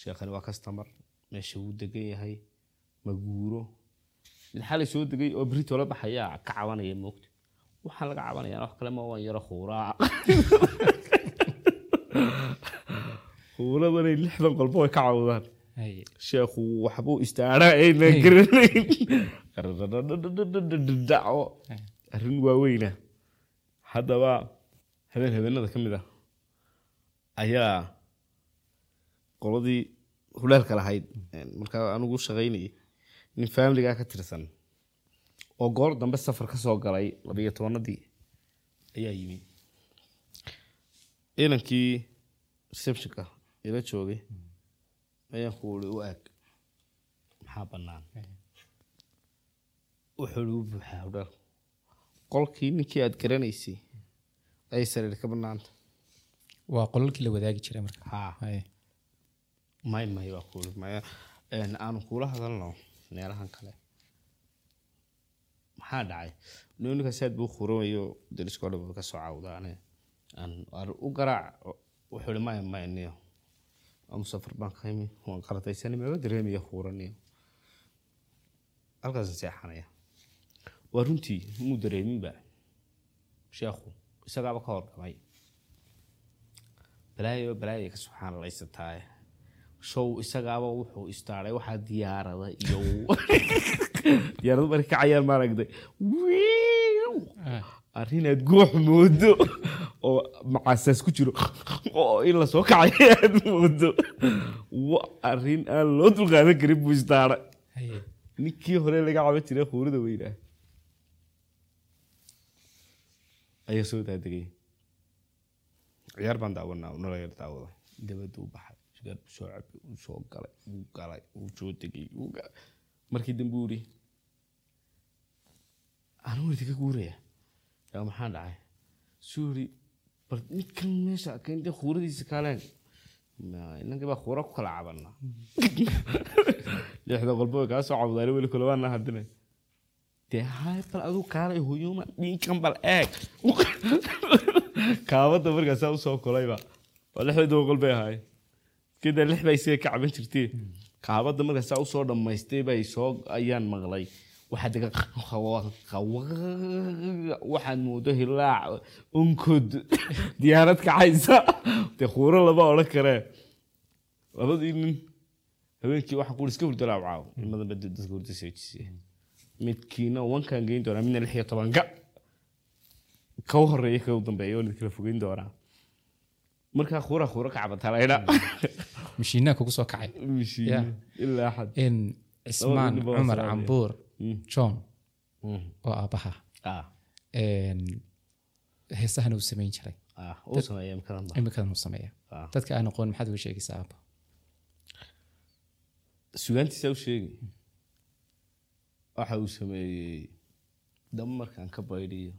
sheekhani waa kastamar meesha wuu degan yahay ma guuro. Mid xalay soo degay oo berito la baxayaa ka cabanaya moogta waxaan laga cabanayaan wax kale ma waan yaro khuuraa [laughs] khuuradanay lixdan qolba way ka cawdaan. Sheekhu waxbuu istaadhaa aynan garanayn dhaco arrin waaweyna haddaba habeen habeenada ka mid ah ayaa qoladii hulaalka lahayd markaa anigu shaqaynayay nin faamiligaa ka tirsan oo goor dambe safar ka soo galay labiyo tobanadii ayaa yimi inankii receptionka ila joogay ayaan ku uri u ag maxaa bannaan wuxuu igu buuxaa hudhaal qolkii ninkii aad garanaysay ayay sariir ka bannaanta waa qolalkii la wadaagi jiray marka may may waa kuuli maya aanu kuula hadalno meelahan kale maxaa dhacay ninkaas aad buu khuramayo dariskoo dhan ka soo cawdaane aan u garaac wuxuu ihi maya maya niyo musafar baan ka imi waan qalataysan maba dareemaya khuraniyo halkaasan seexanaya waa runtii muu dareeminba sheekhu isagaaba ka horgamay balaayo balaayo ka subxaanalaysataaye show isagaaba wuxuu istaaray waxaa diyaarada iyo [laughs] diyaarado markay kacayaan Ah. arrinaad goox moodo oo macaasaas ku jiro. Oo in la soo kacayo aad moodo wa arrin aan loo dulqaadan karin Haye. ninkii hore laga caban jiray khuurada weynaa ayaa soo daadegay ciyaar baan daawanaa nala yar daawada dabaduu baxay sigaar buu soo cabay uu soo galay uu galay uu soo degay markii dambe uu anuu idinka guuraya yaa maxaa dhacay? Suu yidhi bal ninkan meesha keentay khuuradiisa kaaleen inankii baa khuura ku kala cabanaa. Lixda qolba way kaa soo cawdaane weli kule waana dee hay bal aduu kaalay hoyoma dhinkan bal eeg. Kaabada markaasaa u soo kolayba. Waa lixda qol bay ahaay lix baa isaga ka caban jirtee kaabada markaasaa u soo dhammaystay bay soo ayaan maqlay waxaa dega waxaad moodo hilaac onkod diyaarad kacaysa dee khuuro lama odhan karee labadii nin habeenkii waxaa ku iska hurda laabcaaw ilmadan baa dadka hurda seejisay midkiina wankaan geyn doonaa midna lix iyo tobanka ka u horreeya ka u dambeeya oo kala fogeyn doonaa markaa khuura khuura ka cabataa laydha mashiinaa kugu soo kacay ilaa cismaan cumar cambuur john Mm. oo aabbaha ah. Heesahana uu samayn jiray. Ah imikadan uu sameeya Ah. dadka aan aqoon maxaad uga sheegaysaa aabba sugaantiisa u sheegi. Waxa uu sameeyey daba markaan ka baydhiyo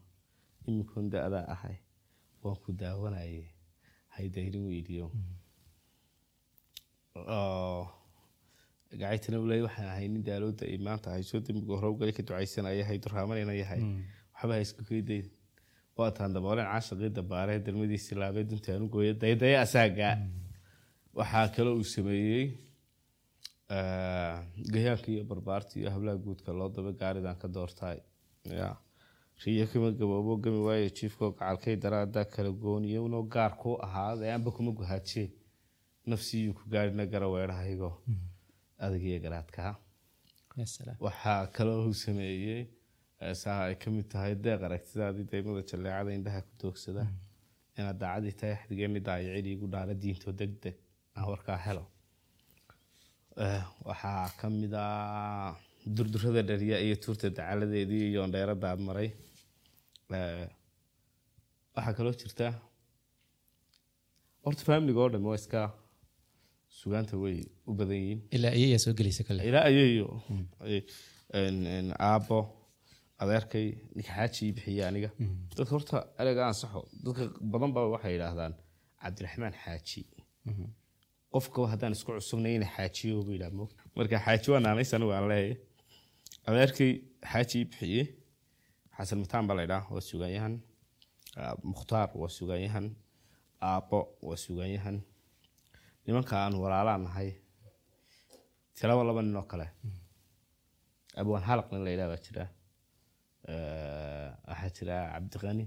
imikoon da-daa ahay waan ku daawanaye haydayrin weydiyo gacaytana uley waxaan ahay nin daalooda ay maanta ahay soo dembiga hore ugali ka ducaysanaya hay durhaamanayna yahay waxba ha isku keydayn waataan dabooleen caashaqii dabaaree dalmadiisi laabee duntaan u gooya daydaya asaaga. Waxaa kale uu sameeyey gayaanka iyo barbaarta iyo hablaha guudka loo daba gaaridan ka doortaay ya riyo kama gaboobo gami waaye jiifkoo gacalkay daraadaa kala gooniyowno gaar ku ahaada aanba kuma guhaajiye nafsiyuu ku gaarina gara weedhahaygo adag iyo garaadkaa waxaa kaloo uu sameeyey heesaha ay ka mid tahay deeq aragtidaadii daymada jalleecada indhaha ku doogsada inaad daacadii tahay xadigeeni daayicin iigu dhaara diinto deg deg aan warkaa helo. Eh, waxaa ka mid ah durdurada dhariya iyo tuurta dacaladeedii iyo dheeradaad maray Eh, waxaa kaloo jirta horta familiga oo dham waa iska sugaanta way u badan yihiin. Ilaa iyayaa soo gelaysa kale. Ilaa En- en aabbo adeerkay ninka xaaji ii bixiye aniga. Dadka horta ereyga ansaxo dadka badan baa waxay yidhaahdaan cabdiraxmaan xaaji qofka haddaan isku cusubnay ina xaajiyo bu yidhaha marka xaaji waa naanays anigu aan leeyahay adeerkay xaaji ii bixiye xasan mataan baa la yidhaha waa sugaanyahan. Ah, mukhtaar waa sugaanyahan. Aabbo waa sugaanyahan nimanka aan walaalaan nahay. Tilaba laba nin oo kale. Abwaan halaq nin la yidhaha baa jira. Waxaa jira cabdiqani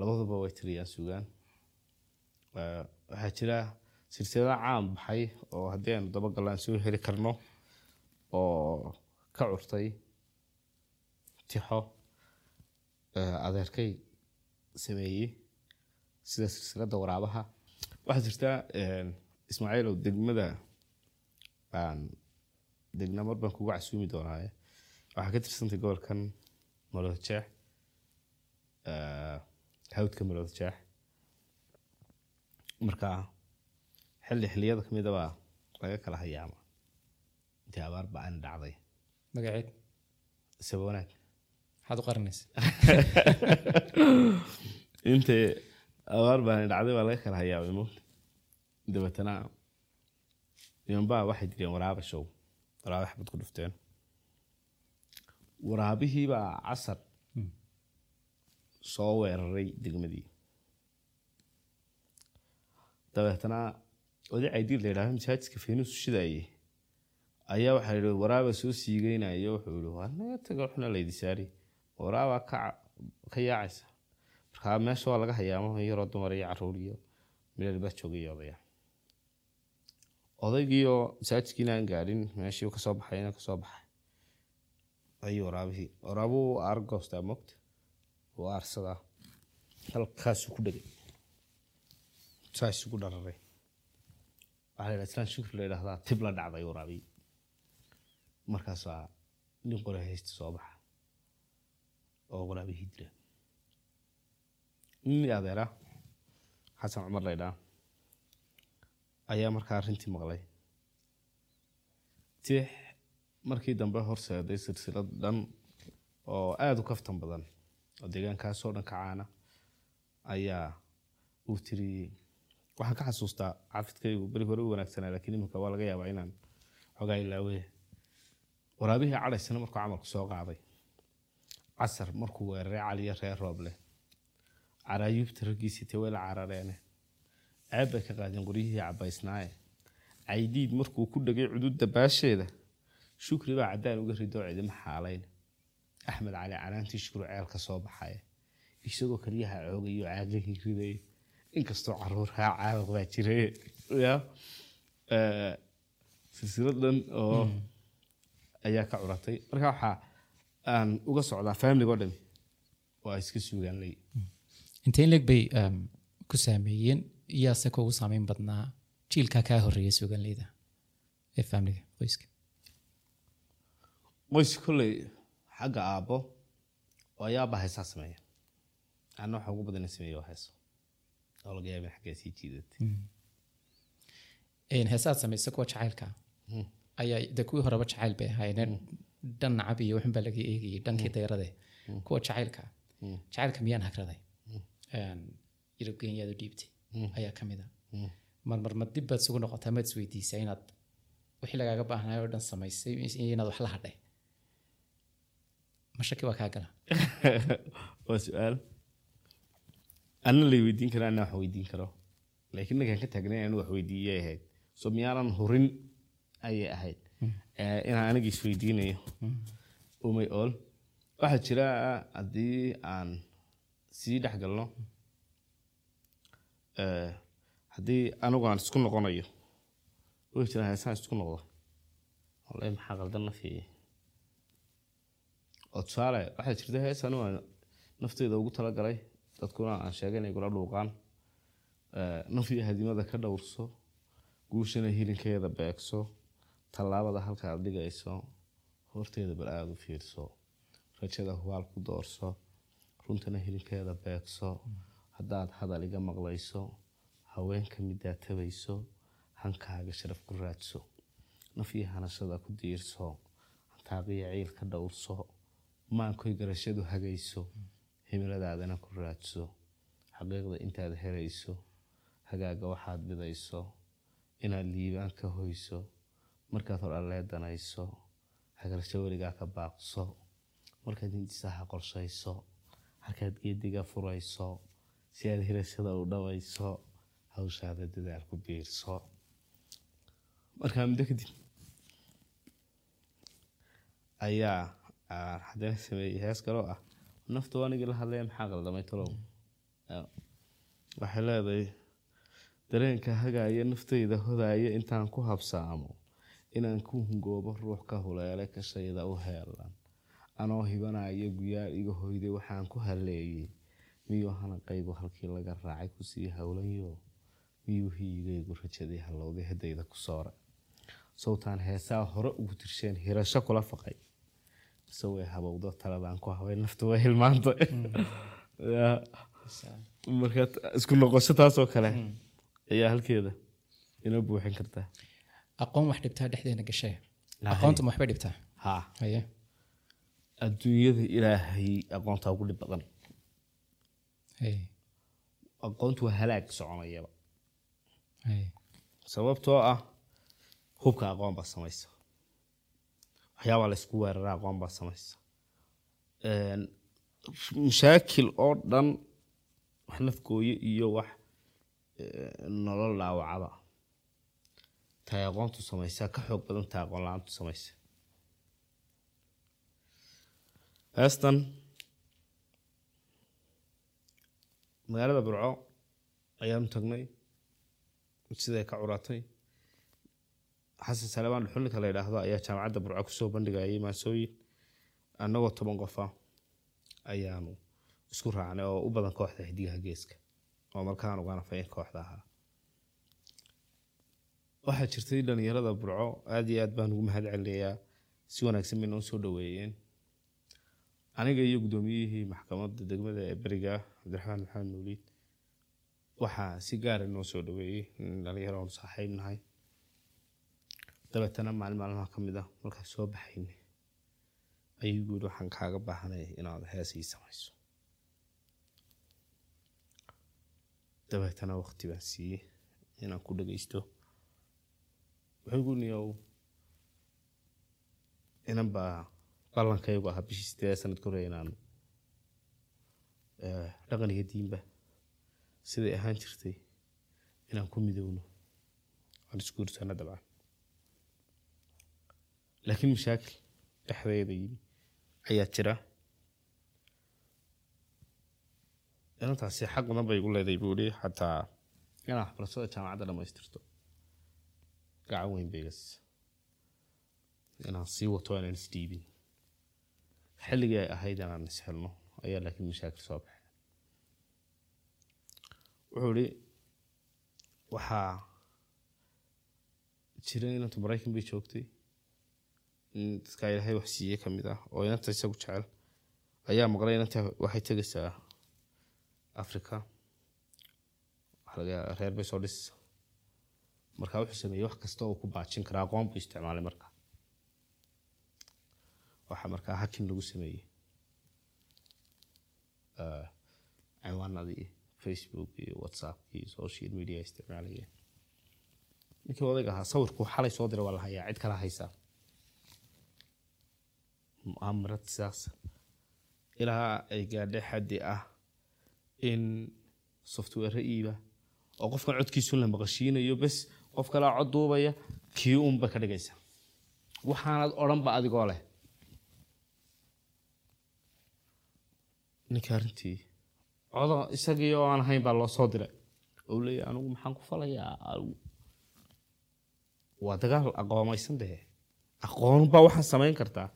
labaduba way tiriyaan sugaan waxaa jira silsilada caan baxay oo haddii aynu dabagallo aan soo heli karno oo ka curtay tixo adeerkay sameeyey sida silsilada waraabaha waxaa jirta eh, ismaaciilow degmada aan degna mar baan kugu casuumi doonaaye. Waxaa ka tirsantay gobolkan malooda jeex eh, hawdka malooda jeex. Marka xilli xilliyada ka mid abaa laga kala hayaama. Intii abaar ba'aan dhacday. Magaceed. Isaba wanaag. Maxaad u qarinaysa [laughs] intay abaar baan dhacday baa laga kala hayaamay moogta dabeetana nimanbaa waxay direen waraaba show. Waraaba xabad ku dhufteen. Waraabihiibaa casar soo weeraray degmadii. Dabeetana oday caydiir la yidhahdo masaajidka feenus shidaye ayaa waxaa la yidhi waraaba soo siigeynayo wuxuu yihi waa naga taga waxna laydi saari ca- ka yaacaysa markaa meesha waa laga hayaamo yaroo dumar iyo carruur iyo milal baa joogay iyo masaajidkiina aan gaadhin meeshii ka soo baxayna ka soo baxay. Ayuu waraabihii waraabuhu aargoostaa mogta wuu aarsadaa. Halkaasuu ku dhegay. Saa isugu dhararay. Waxaa la islaan shukri la yidhahdaa tib la dhacday waraabii markaasaa nin qore haysta soo baxa oo waraabihii dila nin adeera. Xasan cumar la ydhaa ayaa markaa arrintii maqlay. Tix markii dambe horseeday silsilad dhan oo aada u kaftan badan oo deegaankaasoo dhan ka caana ayaa uu tiriyey waxaan ka xasuustaa cafidkaygu beri hore u wanaagsanaa laakiin iminka waa laga yaabaa inaan xogaa ilaawe waraabihii cadhaysana markuu camalku soo qaaday. Casar markuu weeraray caliyo reer rooble caraayuubta raggiisii tee way la carareene ceeb bay ka qaadeen qoryihii cabaysnaaye caydiid markuu ku dhegay cududda baasheeda. Shukri baa caddaan uga ridoo cidima xaalayn. Axmed cali canaantii shukru ceel ka soo baxaya isagoo keliyaha coogayo caagahii ridaya inkastoo caruurhaa caawaq baa jiray. Ya? Eh, silsilad dhan oo ayaa ka curatay. Marka waxaa aan uga socdaa familiga oo dhami. Waa iska suugaan ley intee in leeg bay um, ku saameeyeen iyaase kuugu saameyn badnaa jiilkaa kaa horreeya suuganleyda ee familiga qoyska. Qoys kolley xagga aabbo oo ayaaba heesaa sameeya. Anna waxa ugu badan sameeya heeso. Oo laga yaaba in xaggaa sii jiidatay. Een, heesaad samaysa kuwa jacaylka ayaa de kuwii horeba jacayl bay ahaayeen dhan nacab iyo waxun baa laga eegayay dhankii dayrade kuwa jacaylka jacaylka miyaan hagraday yurub kenyaad u dhiibtay ayaa ka mid a marmar ma dib baad isugu noqotaa maad isweydiisaa inaad wixii lagaaga baahnaayo oo dhan samaysay inaad wax la hadhay? Ma shaki waa kaa gala. [laughs] Waa su'aal. Anna lay weydiin kara anna wax weydiin karo. Laakiin ninkan ka taagnay anu wax weydiiyay ahayd so miyaanan hurin ayay ahayd. Eh, inaan aniga isweydiinayo umay ool. Waxaa jira haddii aan sii dhex galno. Eh, haddii anigu aan isku noqonayo way jiraan heesaan isku noqdo wallahi maxaa qaldan nafiye oo tusaale waxaa jirta hees anigu aan nafteyda ugu talagalay dadkuna aan sheegay inay kula dhuuqaan. Eh, naf iyo hadimada ka dhowrso guushana hilinkeeda beegso tallaabada halka aad dhigayso horteeda bal aada u fiirso rajada hubaal ku doorso runtana hilinkeeda beegso haddaad hadal iga maqlayso haweenka midaad tabayso hankaaga sharaf ku raadso naf iyo hanashada ku diirso hantaaqiya ciil ka dhowrso maankoy garashadu hagayso himiladaadana ku raadso xaqiiqda intaad helayso hagaaga waxaad bidayso inaad liibaan ka hoyso markaad hor alleedanayso hagarasho weligaa ka baaqso markaad hindisaha qorshayso halkaad geediga furayso si aad hirashada u dhabayso hawshaada dadaal ku biirso. Markaa muddo kadib ayaa aan haddana sameeyey hees kaloo ah naftu anigii la hadlaya maxaa qaldamay talow waxay leedahay dareenka hagaaya naftayda hodaaya intaan ku habsaamo inaan ku hungoobo ruux ka huleele kashayda u heelan anoo hibanaya guyaal iga hoyday waxaan ku haleeyey miyuu hana qaybo halkii laga raacay ku sii howlanyo miyuu hiyigaygu rajadii hallowday haddayda ku soora? Sawtaan heesaa hore ugu tirsheen hirasho kula faqay. Mise way habowdo taladaan ku habay naftu way hilmaanta [laughs] Ya. marka isku noqosho taasoo kale. Ayaa halkeeda inoo buuxin kartaa. Aqoon wax dhibtaa dhexdeena gashee aqoontu ma waxbay dhibtaa adduunyada ilaahay aqoontaa ugu dhib badan. Aqoontu waa halaag soconayaba. Sababtoo ah hubka aqoon baa samaysa. Waxyaabaa laysku weerara aqoon baa samaysa. Mashaakil oo dhan wax nafgooye iyo wax nolol dhaawacada tay aqoontu samaysaa ka xoog badan tahay aqoon la'aantu samaysa heestan magaalada burco ayaanu tagnay siday ka curatay? Xasan salebaan dhuxulninka la yidhaahdo ayaa jaamacadda burco ku soo bandhigayay maasooyin annagoo toban qofa ayaanu isku raacnay oo u badan kooxda xidigaha geeska oo markaan ugaana fayn kooxda ahaa. Waxaa jirtay dhalinyarada burco aada iyo aad baan ugu mahad celinayaa si wanaagsan bay noo soo dhaweeyeen aniga iyo guddoomiyihii maxkamadda degmada ee beriga cabdiraxmaan maxamed nuuliid waxaa si gaara noo soo dhaweeyey in dhalinyaro oonu saaxiib nahay. Dabeetana maalin maalmaha ka mid ah markaan soo baxaynay ayuu guuri waxaan kaaga baahanay inaad hees ii samayso. Dabeetana waqti baan siiyey inaan ku dhageysto wuxuu gu niyow inan baa ballankaygu ahaa bishii sideed sanad ka horey inaan dhaqan iyo diinba siday ahaan jirtay inaan ku midowno aan isguursano dabcan. Laakiin mashaakil dhexdeeda yimi ayaa jira. Inantaasi xaq badan bay igu leedahay buu ihi xataa inaan waxbarashada jaamacadda dhammaystirto. Gacan weyn bay inaan sii wato inaan isdhiibin xilligii ay ahayd inaan ishelno ayaa laakiin mashaakil soo baxay. Wuxuu ihi waxaa jira inantu maraykan bay joogtay in dadka ilaahay wax siiyey ka mid ah oo inanta isagu jecel ayaa maqlay inanta waxay tegaysaa africa reer bay soo dhisaysa marka wuxuu sameeyey wax kasta oo ku baajin karaa aqoon buu isticmaalay marka waxaa markaa hakin lagu sameeyey eh, ciwaanadii facebook iyo whatsapp iyo social media isticmaalayeen. Ninkii odayga ahaa sawirku xalay soo diray waa la cid kala haysaa mu'aamarad sidaas. Ilaa ay gaadhay xaddi ah in software iiba oo qofkan codkiisu la maqashiinayo bes qof kalaa cod duubaya kii unba ka dhigaysa. Waxaanad odhanba adigoo leh ninka arrintii codo isagii oo aan ahayn baa loo soo diray. Oo leeyahy anigu maxaan ku falayaa? Waa dagaal aqoomaysan dee aqoon baa waxaa samayn kartaa.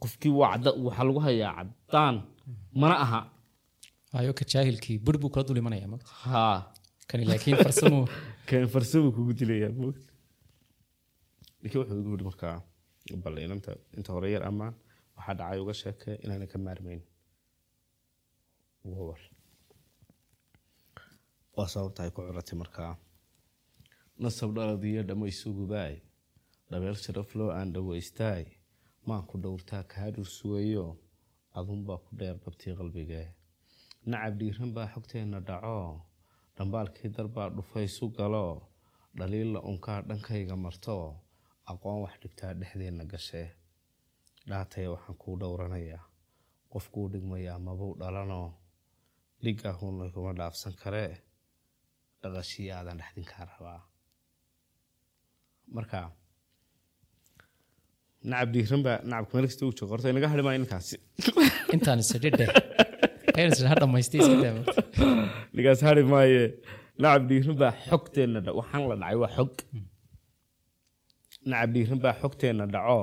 Qofkii waxaa lagu hayaa caddaan. Mana aha. Waayo ka jaahilkii bur buu kala dul imanaya mogta haa. Kani laakiin farsamo [laughs] kan farsamo kugu dilayaa moogta ninka wuxuu igu yidhi markaa bal inanta inta hore yar ammaan waxaa dhacay uga sheekee inaana ka maarmayn waa sababta ay ku curatay markaa nasab dhaladiyo dhammaysugubaay dhabeel sharaf loo aan dhawaystaay maan ku dhowrtaa kaa dhursuwayo adunbaa ku dheer dhabtii qalbigee nacab dhiiran baa xogteenna dhaco. Dhambaalkii darbaa dhufaysu galo. Dhaliilla unkaa dhankayga marto. Aqoon wax dhibtaa dhexdeenna gashee dhaataya waxaan kuu dhowranayaa. Qof kuu dhigmayaa mabuu dhalanoo dhigaahunna kuma dhaafsan karee dhaqashii aadan dhexdinkaa rabaa. Marka nacab dhiiran baa nacabka meel kasta uu joogo horta inaga hadhi maayo ninkaasi [laughs] intaan isidhidhe ha dhamaystay iska daa mogta ninkaas hari maaye nacab dhiiran baa xogteenna dha waxaan la dhacay waa xog. Nacab dhiiran baa xogteenna dhaco.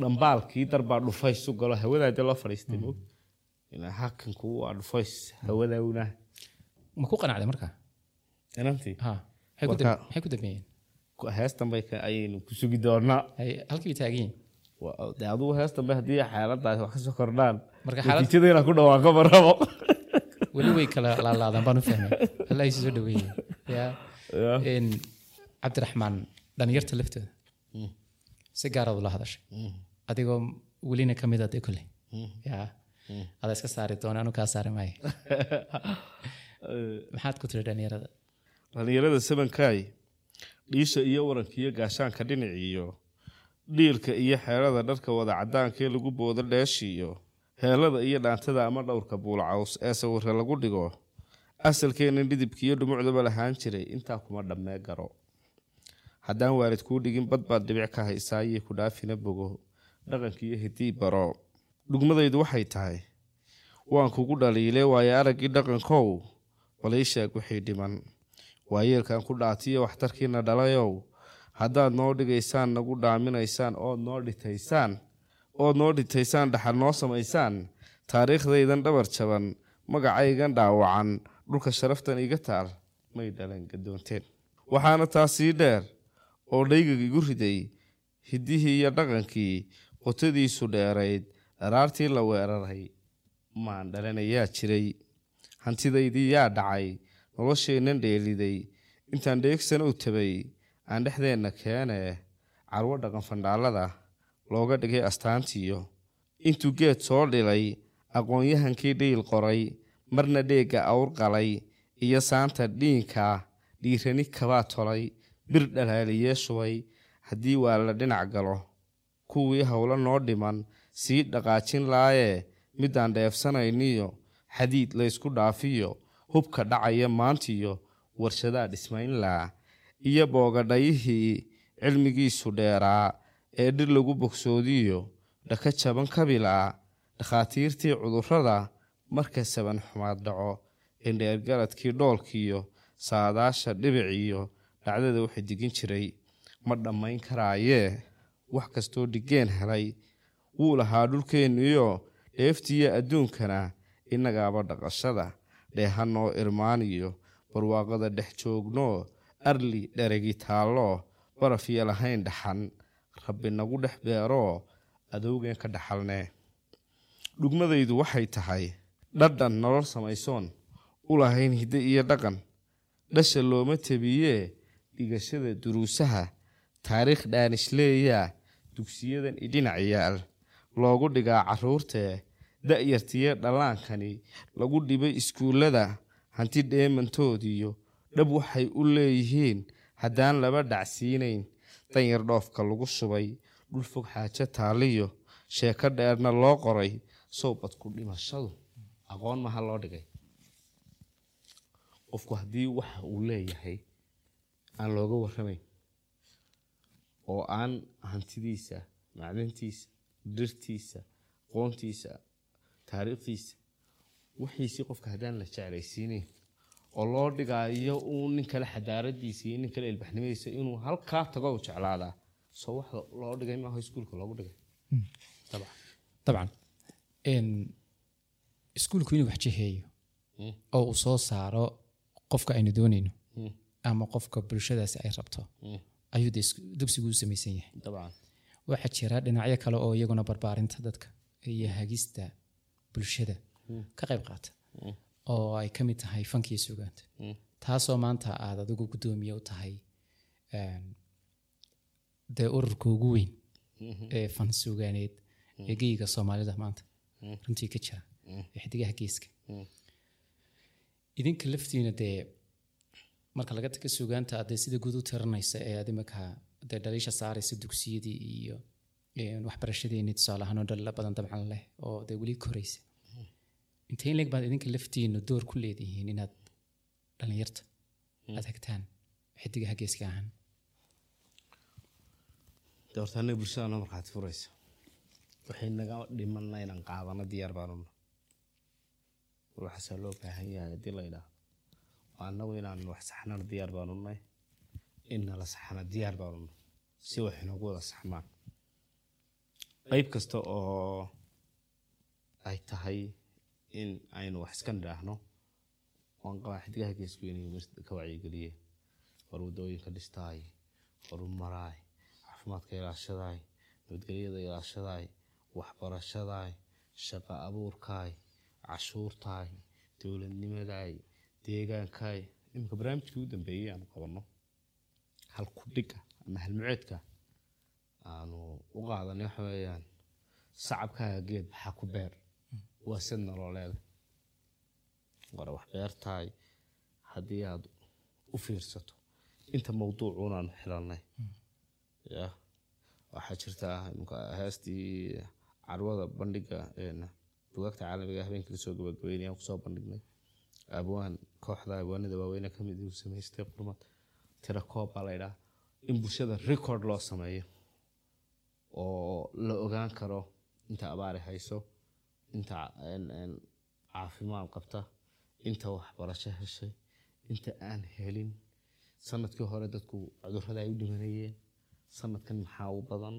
Dhambaalkii darbaa dhufays u galo. Hawadaadii loo fadhiistay mog hakanku waa dhufays hawadawna ma ku qanacday marka inantii ha maxay ku dambeeyeen heestan bay ayaynu ku sugi doonaa halkii dee adugu heestan bay haddii xaaladaas wax ka soo kordhaan natiijada inaan ku dhawaaqo ma rabo weli way kala laalaadaan baan u fahmay allah isu soo. Een, cabdiraxmaan dhalinyarta laftooda si gaaraad ula hadashay adigoo welina ka mid a dee kolley ya adaa iska saari doona anu kaa saari maayo [laughs] maxaad ku tiri dhalinyarada? Dhalinyarada sabankaay dhiisha iyo waranka iyo gaashaanka dhinac iyo dhiilka iyo xeelada dharka wada cadaanka ee lagu boodo dheeshiiyo heelada iyo dhaantada ama dhowrka buulcaws ee sawirka lagu dhigo asalkeena dhidibka iyo dhumucdaba lahaan jiray intaa kuma dhammee garo. Haddaan waalid kuu dhigin bad baad dhibic ka haysaa iyo ku dhaafina bogo dhaqanka iyo hidii baro dhugmadaydu waxay tahay waan kugu dhaliile waayo araggii dhaqankow balii sheeg wixii dhiman waayeelkan ku dhaatiyo waxtarkiina dhalayow. Haddaad noo dhigaysaan nagu dhaaminaysaan. Ood noo dhitaysaan. Ood noo dhitaysaan dhaxal noo samaysaan. Taariikhdaydan dhabar jaban. Magacaygan dhaawacan. Dhulka sharaftan iga taal. May dhalan gadoonteen waxaana taa sii dheer oo dhaygag igu riday hiddihii iyo dhaqankii qotadiisu dheerayd dharaartii la weeraray maan dhalanayaa jiray. Hantidaydii yaa dhacay. Nolosheennan dheeliday. Intaan dheegsan u tabay. Aan dhexdeenna keenee carwo dhaqan fandhaalada. Looga dhigay astaantiyo. Intuu geed soo dhilay aqoon-yahankii dhiil qoray. Marna dheegga awr qalay. Iyo saanta dhiinka. Dhiirani kabaa tolay. Bir dhalaaliyee shubay haddii waa la dhinac galo kuwii howlo noo dhiman sii dhaqaajin laayee midaan dheefsanayniyo xadiid laysku dhaafiyo hubka dhacaya maantiyo warshadaa dhismayn laa iyo boogadhayihii cilmigiisu dheeraa ee dhir lagu bogsoodiyo dhaka jaban kabilaa dhakhaatiirtii cudurrada marka saban xumaad dhaco indheergaradkii dhoolkiyo saadaasha dhibiciyo dhacdada waxay digin jiray. Ma dhammayn karaayee? Wax kastoo dhigeen helay wuu lahaa dhulkeenniyo dheeftiiyo adduunkana innagaaba dhaqashada dheehanoo irmaaniyo barwaaqada dhex joognoo arli dheregi taalloo barafyo lahayn dhaxan. Rabbi nagu dhex beeroo adowgeen ka dhaxalnee dhugmadaydu waxay tahay dhadhan nolol samaysoon u lahayn hidde iyo dhaqan. Dhasha looma tebiyee dhigashada duruusaha taariikh dhaanishleeyaa dugsiyadan idhinac yaal loogu dhigaa caruurtee da-yartiyo dhallaankani lagu dhibay iskuullada hanti dheemantoodiyo dhab waxay u leeyihiin haddaan laba dhacsiinayn danyar dhoofka lagu shubay dhul fog xaajo taaliyo sheeko dheerna loo qoray sowbadku dhimashadu aqoon maha loo dhigay. Qofku haddii waxa uu leeyahay aan looga warramayn oo aan hantidiisa macdantiisa dhirtiisa aqoontiisa taariikhdiisa wixiisii qofka haddaan la jeclaysiinayn oo loo dhigaayo uu nin kale xadaaradiisa iyo nin kale ilbaxnimadiisa inuu halkaa tago u jeclaadaa soo wax loo dhigay maaha iskuulka loogu dhigay. Dabcan n iskuulku inuu wax jiheeyo Mm. oo uu soo saaro qofka aynu doonayno Mm. ama qofka bulshadaasi ay rabto ayuu de isku- dugsigu u samaysan yahay waxaa jira dhinacyo kale oo iyaguna barbaarinta dadka iyo hagista bulshada ka qayb qaata oo ay ka mid tahay fankiyo sugaanta taasoo maanta aad adigu guddoomiye u tahay een, dee ururka ugu weyn ee fan sugaaneed ee geyiga soomaalida maanta. Runtii ka jira ee xidigaha geeska. Idinka laftiina dee marka laga taga sugaanta aad dee sida guud u tiranaysa ee imika dee dhaliisha saaraysa dugsiyadii iyo een, waxbarashadeeni tusaale ahaan oo dhalila badan dabcan leh oo dee weli koraysa. Intee in leeg baad idinka laftiinu door ku leedihiin inaad dhalinyarta aad hagtaan xidigaha geeska ahaan. De horta anaga bulshada noo markhaati furaysa waxay naga dhimanna inaan qaadano diyaar baanuna waxaasaa loo baahan yahay haddii la yidhaahdo. Oo annagu inaan wax saxnana diyaar baanunay in nala saxna diyaar baanuna si wax inoogu wada saxmaan. Qayb kasta oo ay tahay in aynu wax iska nidhaahno waan qabaa xidigaha university ka wacyigeliyeen war waddooyinka dhistaay horumaraay caafimaadka ilaashadaay nabadgelyada ilaashadaay waxbarashadaay shaqo abuurkaay cashuurtaay dowladnimadaay deegaankaay. Iminka barnaamijkii u dambeeyey aanu qabanno hal kudhiga ama halmuceedka aanu u qaadanay waxa weeyaan sacabkaaga geed maxaa ku beer. Waa sad nololeeda hore wax beertaay haddii aad u fiirsato inta mawduucuun aanu xilanay ya waxaa jirta imika heestii carwada bandhiga bugaagta caalamiga habeenkii la soo gabagabeynay aan ku soo bandhignay. Abwaan kooxda abwaanada waaweyne ka mid uu samaystay qurmad tira koob baa la ydhaa in bulshada record loo sameeyo oo la ogaan karo inta abaari hayso inta caafimaad qabta inta waxbarasho heshay inta aan helin. Sanadkii hore dadku cudurrada ay u dhimanayeen sanadkan maxaa u badan?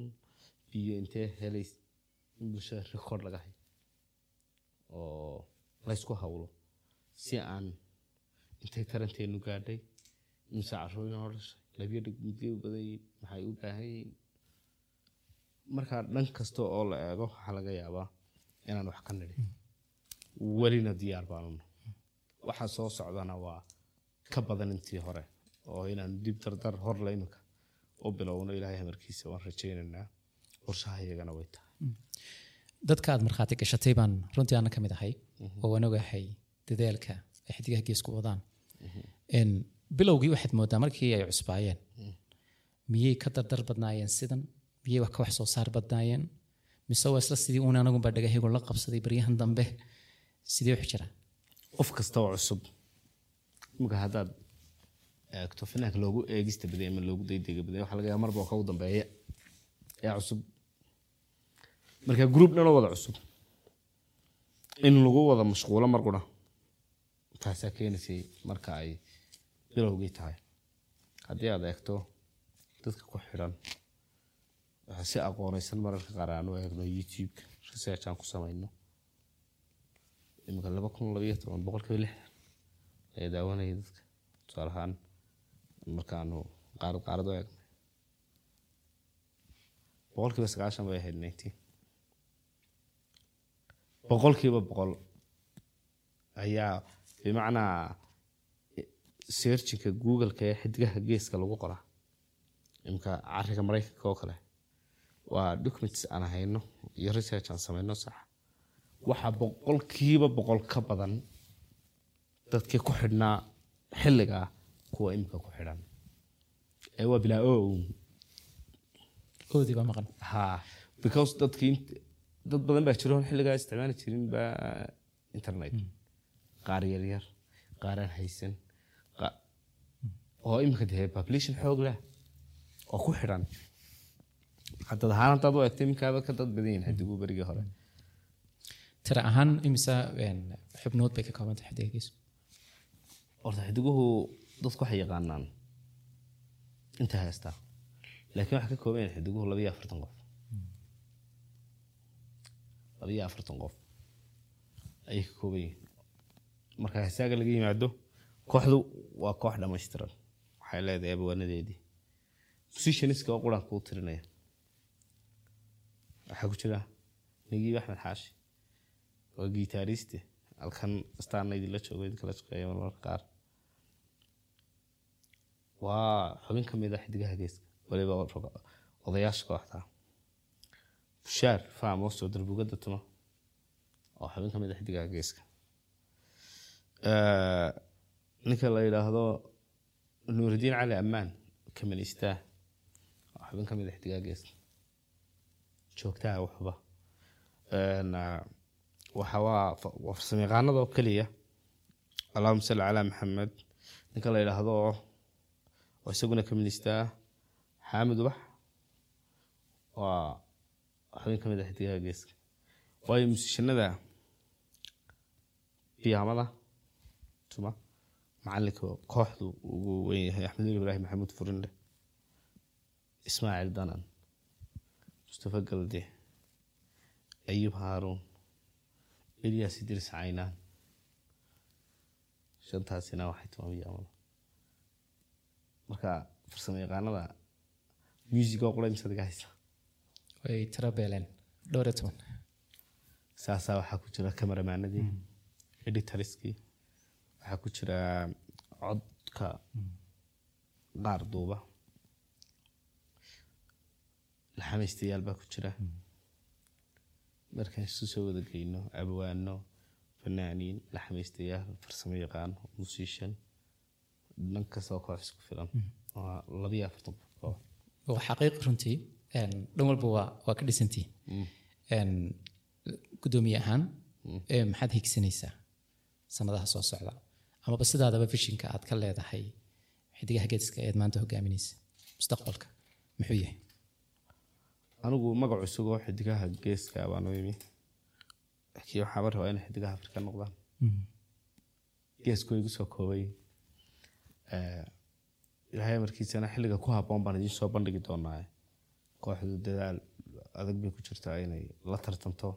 Biyo intee helays in bulshada record laga hayo oo laysku hawlo si aan intay taranteenu gaadhay mise carruurin oo dhashay labyo dhig u maxay u baahan yihiin marka dhan kasta oo la eego waxaa laga yaabaa inaan wax ka nidhin welina diyaar baanuna waxa soo socdana waa ka badan intii hore oo inaan dib dardar hor la imika u bilowno ilaahay hamarkiisa waan rajaynaynaa qorshaha iyagana way tahay dadka aad markhaati gashatay baan runtii ana ka mid ahay oo waan ogahay dadaalka ay xidigaha geesku wadaan bilowgii waxaad moodaa markii ay cusbaayeen. Miyay ka dardar badnaayeen sidan? Miyay wax ka wax soo saar badnaayeen? Mise waa isla sidii uun anagunbaa dhagahaygu la qabsaday baryahan dambe? Sidee wax jira qof kasta oo cusub imika haddaad eegto finaanka loogu eegista baday ama loogu daydega baday waxaa laga yaaba marba ka u dambeeya. Ee cusub. Marka group dhan oo wada cusub. In lagu wada mashquulo markuna taasaa keenaysay marka ay bilowgii tahay haddii aad eegto dadka ku xidhan waxaa si aqoonaysan mararka qaar aan u eegno youtube research aan ku samayno iminka laba kun labayo toban boqolkiiba lixdan ayaa daawanaya dadka tusaale ahaan markaanu qaarad qaarad u eegnay boqolkiiba sagaashan bay ahayd nineteen boqolkiiba boqol ayaa bimacnaa searchinka googleka ee xidigaha geeska lagu qoraa imka cariga maraykanka oo kale waa documents aan hayno iyo research aan sameyno sax. Waxaa boqolkiiba boqol ka badan dadkii ku xidhnaa xilligaa kuwa imika ku xidhan. Ee waa bilaa o oodii baa maqan. Ha because dadkii dad badan baa jiro xilligaa isticmaali jirin baa internet. Qaar yaryar qaar aan haysan oo imika dee population xoog leh oo ku xidhan hadad ahaan haddaad u eegto iminkaaba ka dad badan yihiin xadigu berigii hore tira ahaan imisa xubnood bay ka kooban tahay xidigagiisu horta xidiguhu dadku waxay yaqaanaan inta haystaa laakiin waxaa ka kooban xidiguhu labiyo afartan qof labiyo afartan qof ayay ka kooban yihiin marka heesaaga laga yimaado kooxdu waa koox dhammaystiran waxay leedahay abwaanadeedii musicianiska oo quraan kuu tirinaya waxaa ku jira nagiib axmed xaashi waa gitaariste halkan astaana idinla joogo idinkala shaqeeya marmarka qaar. Waa xubin ka mid a xidigaha geeska waliba odayaasha kooxda bushaar faamos oo darbugadda tuma oo xubin ka mid a xidigaha geeska. Ninka la yidhaahdo nuuridiin cali ammaan kaministaa oo xubin ka mid a xidigaha geeska joogtaha waxba ah, waa fa- waa farsamayaqaanada oo keliya. Allahuma salli calaa maxamed ninka la yidhaahdo oo isaguna kaministaa xaamid ubax waa xubin ka mid a xidigaha geeska waayo musishanada biyaamada tuma macalinka kooxdu ugu weyn yahay axmed ibraahim maxamuud furinde ismaaciil danan mustafa galde ayub haaruun ilyas idris caynaan. Shantaasina waxay tuma biyaamada marka farsamo yaqaanada music oo qura haysa? Way tira beeleen dhowr toban saasaa waxaa ku jira kamaramaanadii editoriskii waxaa ku jira codka qaar duuba. Laxamaystayaal baa ku jira. Markaan isu soo wada geyno abwaano fanaaniin laxamaystayaal farsamo yaqaan musician dhan kastoo koox isku filan. Waa labiyo afartan qof koox waa xaqiiq runtii dhan walba waa waa ka dhisantii Een, gudoomiye ahaan maxaad higsanaysaa sanadaha soo socda amaba sidaadaba vishinka aad ka leedahay xidigaha geeska eed maanta hogaaminaysa mustaqbalka muxuu yahay? Anigu magacu isagoo xidigaha geeska baan u imi laakiin waxaaba rabaa inay xidigaha afrika noqdaan. Geesku way igu soo koobay. Eh, ilaahay markiisana xilliga ku habboon baan idiin soo bandhigi doonaa. Kooxdu dadaal adag bay ku jirtaa inay la tartanto.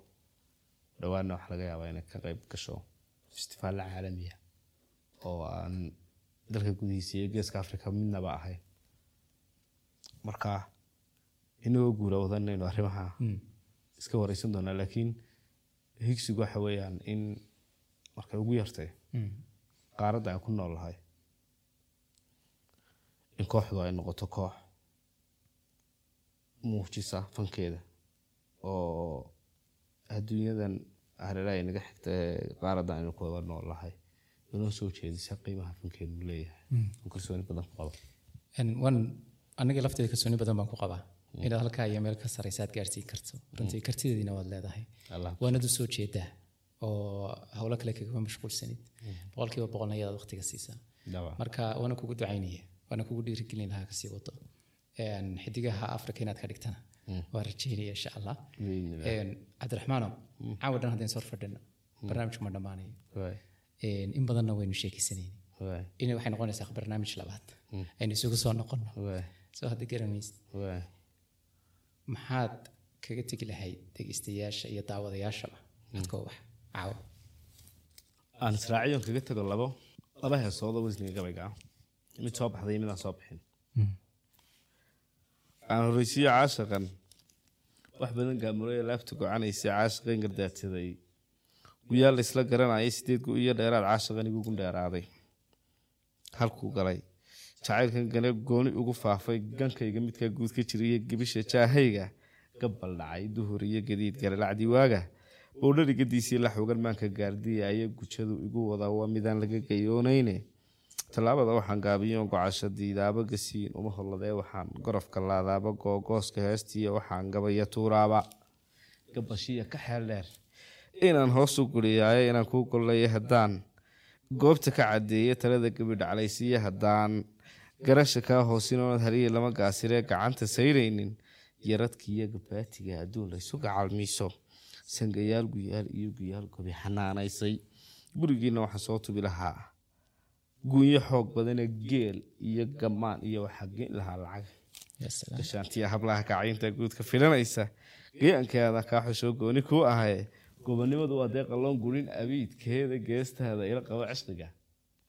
Dhawaanna waxaa laga yaabaa inay ka qayb gasho festivaalla caalamiya oo aan dalka gudihiisa iyo geeska afrika midnaba ahayn marka inagoo guura wadanayno arrimaha iska wareysan doonaa laakiin higsigu waxa weeyaan in markay ugu yartay qaaradda aan ku noolahay in kooxdu ay noqoto koox muujisa fankeeda oo adduunyadan hareeraha inaga xigta qaaradda aynu ku wada noolahay inoo soo jeedisa qiimaha fankeedu leeyahay oo kalsooni badan ku waan aniga lafteeda kalsooni badan baan ku qabaa inaad halkaa iyo meel ka saraysa aad gaarsiin karto runtii kartideediina waad leedahay allah. Waanad u soo jeedaa oo howlo kale kagama mashquulsanid boqolkiiba boqolna ayaad waqtiga siisaa marka waana kugu ducaynaya waana kugu dhiirigelin lahaa ka sii wado xidigaha afrika inaad ka dhigtana. Waa rajeynaya insha allah cabdiraxmaanow caawa dhan haddeen sor fadhino barnaamijku ma dhammaanayo in badanna waynu sheekaysanayni waay in waxay noqonaysaa barnaamij labaad. Aynu isugu soo noqono soo hadda garamaysid waay maxaad kaga tegi lahayd dhegeystayaasha iyo daawadayaashaba codkoo wax caawa. Aan israaciyon kaga tago labo. Laba heesood oo wasniga gabayga ah mid soo baxday iyo mid aan soo bixin. Aan horeysiyo caashaqan wax badan gaamuraya laabta gocanaysa caashaqan gardaadsaday guyaal la isla garanayay sideed iyo dheeraad caashaqan igu gundheeraaday halkuu galay. Jacaylkan gooni ugu faafay gankayga midkaa guud ka jiriyo gebisha jaahayga gabal dhacay duhur iyo gadiid garalacdii waaga. Bowdharigadiisii la xoogan maanka gaardiyaya gujadu igu wadaa waa midaan laga gayoonayne tallaabada waxaan gaabiyo gocasho diidaaba gasiin uma holladee waxaan gorofka laadaaba googooska heestiiyo waxaan gabaya tuuraaba. Gabashiya ka xeel dheer inaan hoosu guriyaayo inaan kuu gollaya haddaan. Goobta ka cadeeye talada gabidha calaysiiya haddaan. Garasha kaa hoosinoonad haliya lama gaasiree gacanta sayraynin. Yaradkiiyo gabaatiga adduun laysu gacalmiiso sangayaal guyaal iyo guyaal gobi xanaanaysay. Gurigiina waxaan soo tubi lahaa. Gunyo xoog badane geel iyo gamaan iyo waxaa geen lahaa lacag. Gashaantiya hablaha kacaynta guudka filanaysa. Geyankeeda kaa xusoo gooni kuu ahaye gobonimadu waa dee qalloon gurin abiidkeeda geestaada ila qabo cishqiga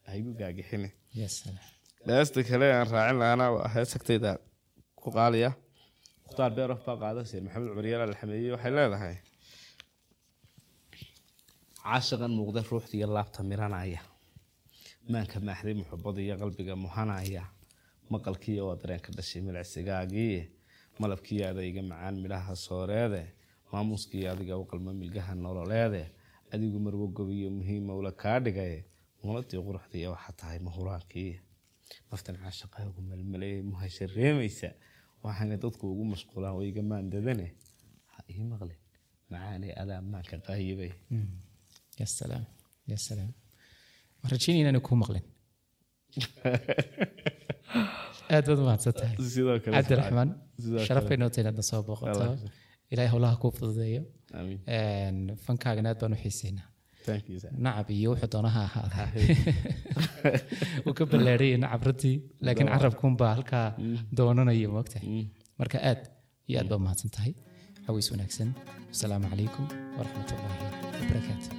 haygu gaagixine Ya salaam. heesta kale aan raacin lahaana waa hees agtayda ku qaaliya. Mukhtaar beerof baa qaada sir maxamed cumar yaalla la xameeyey waxay leedahay. Caashiqan muuqda ruuxda iyo laabta miranaya. Maanka maaxday muxubada iyo qalbiga muhanaya. Maqalkiiyo waa dareenka dhashay milicsigaagii malabkii adayga macaan midhaha sooreede maamuuskii adiga u qalma milgaha nololeede. Adigu marwo gobiyo muhiima ula kaa dhigay. Muladii quruxdaiyo waxaa tahay mahuraankii. Naftan caashaqaagu melmaleeyay muhasha reemaysa. Waxaana dadku ugu mashquulaan iga maandadane. Ha ii maqlin. Macaanay adaa maanka qaayibay. Ya salaam. Ya salaam. Waan rajaynaya inaanu kuu maqlin. [laughs] aad baad umahadsan tahay sidoo kale cabdiraxmaan sidoo sharaf kale. bay noo tahay inaad na soo booqato Allah. ilaahay howlaha kuu fududeeyo fankaagana aad u xiiseynaa nacab iyo wuxuu doonaha ahaada wuu ka ballaadhaya nacab runtii laakiin carabkuunbaa halkaa doonanaya moogtahay marka aad iyo aad baa umahadsan tahay xawiis wanaagsan wasalaamu calaykum waraxmatullaahi wabarakaatu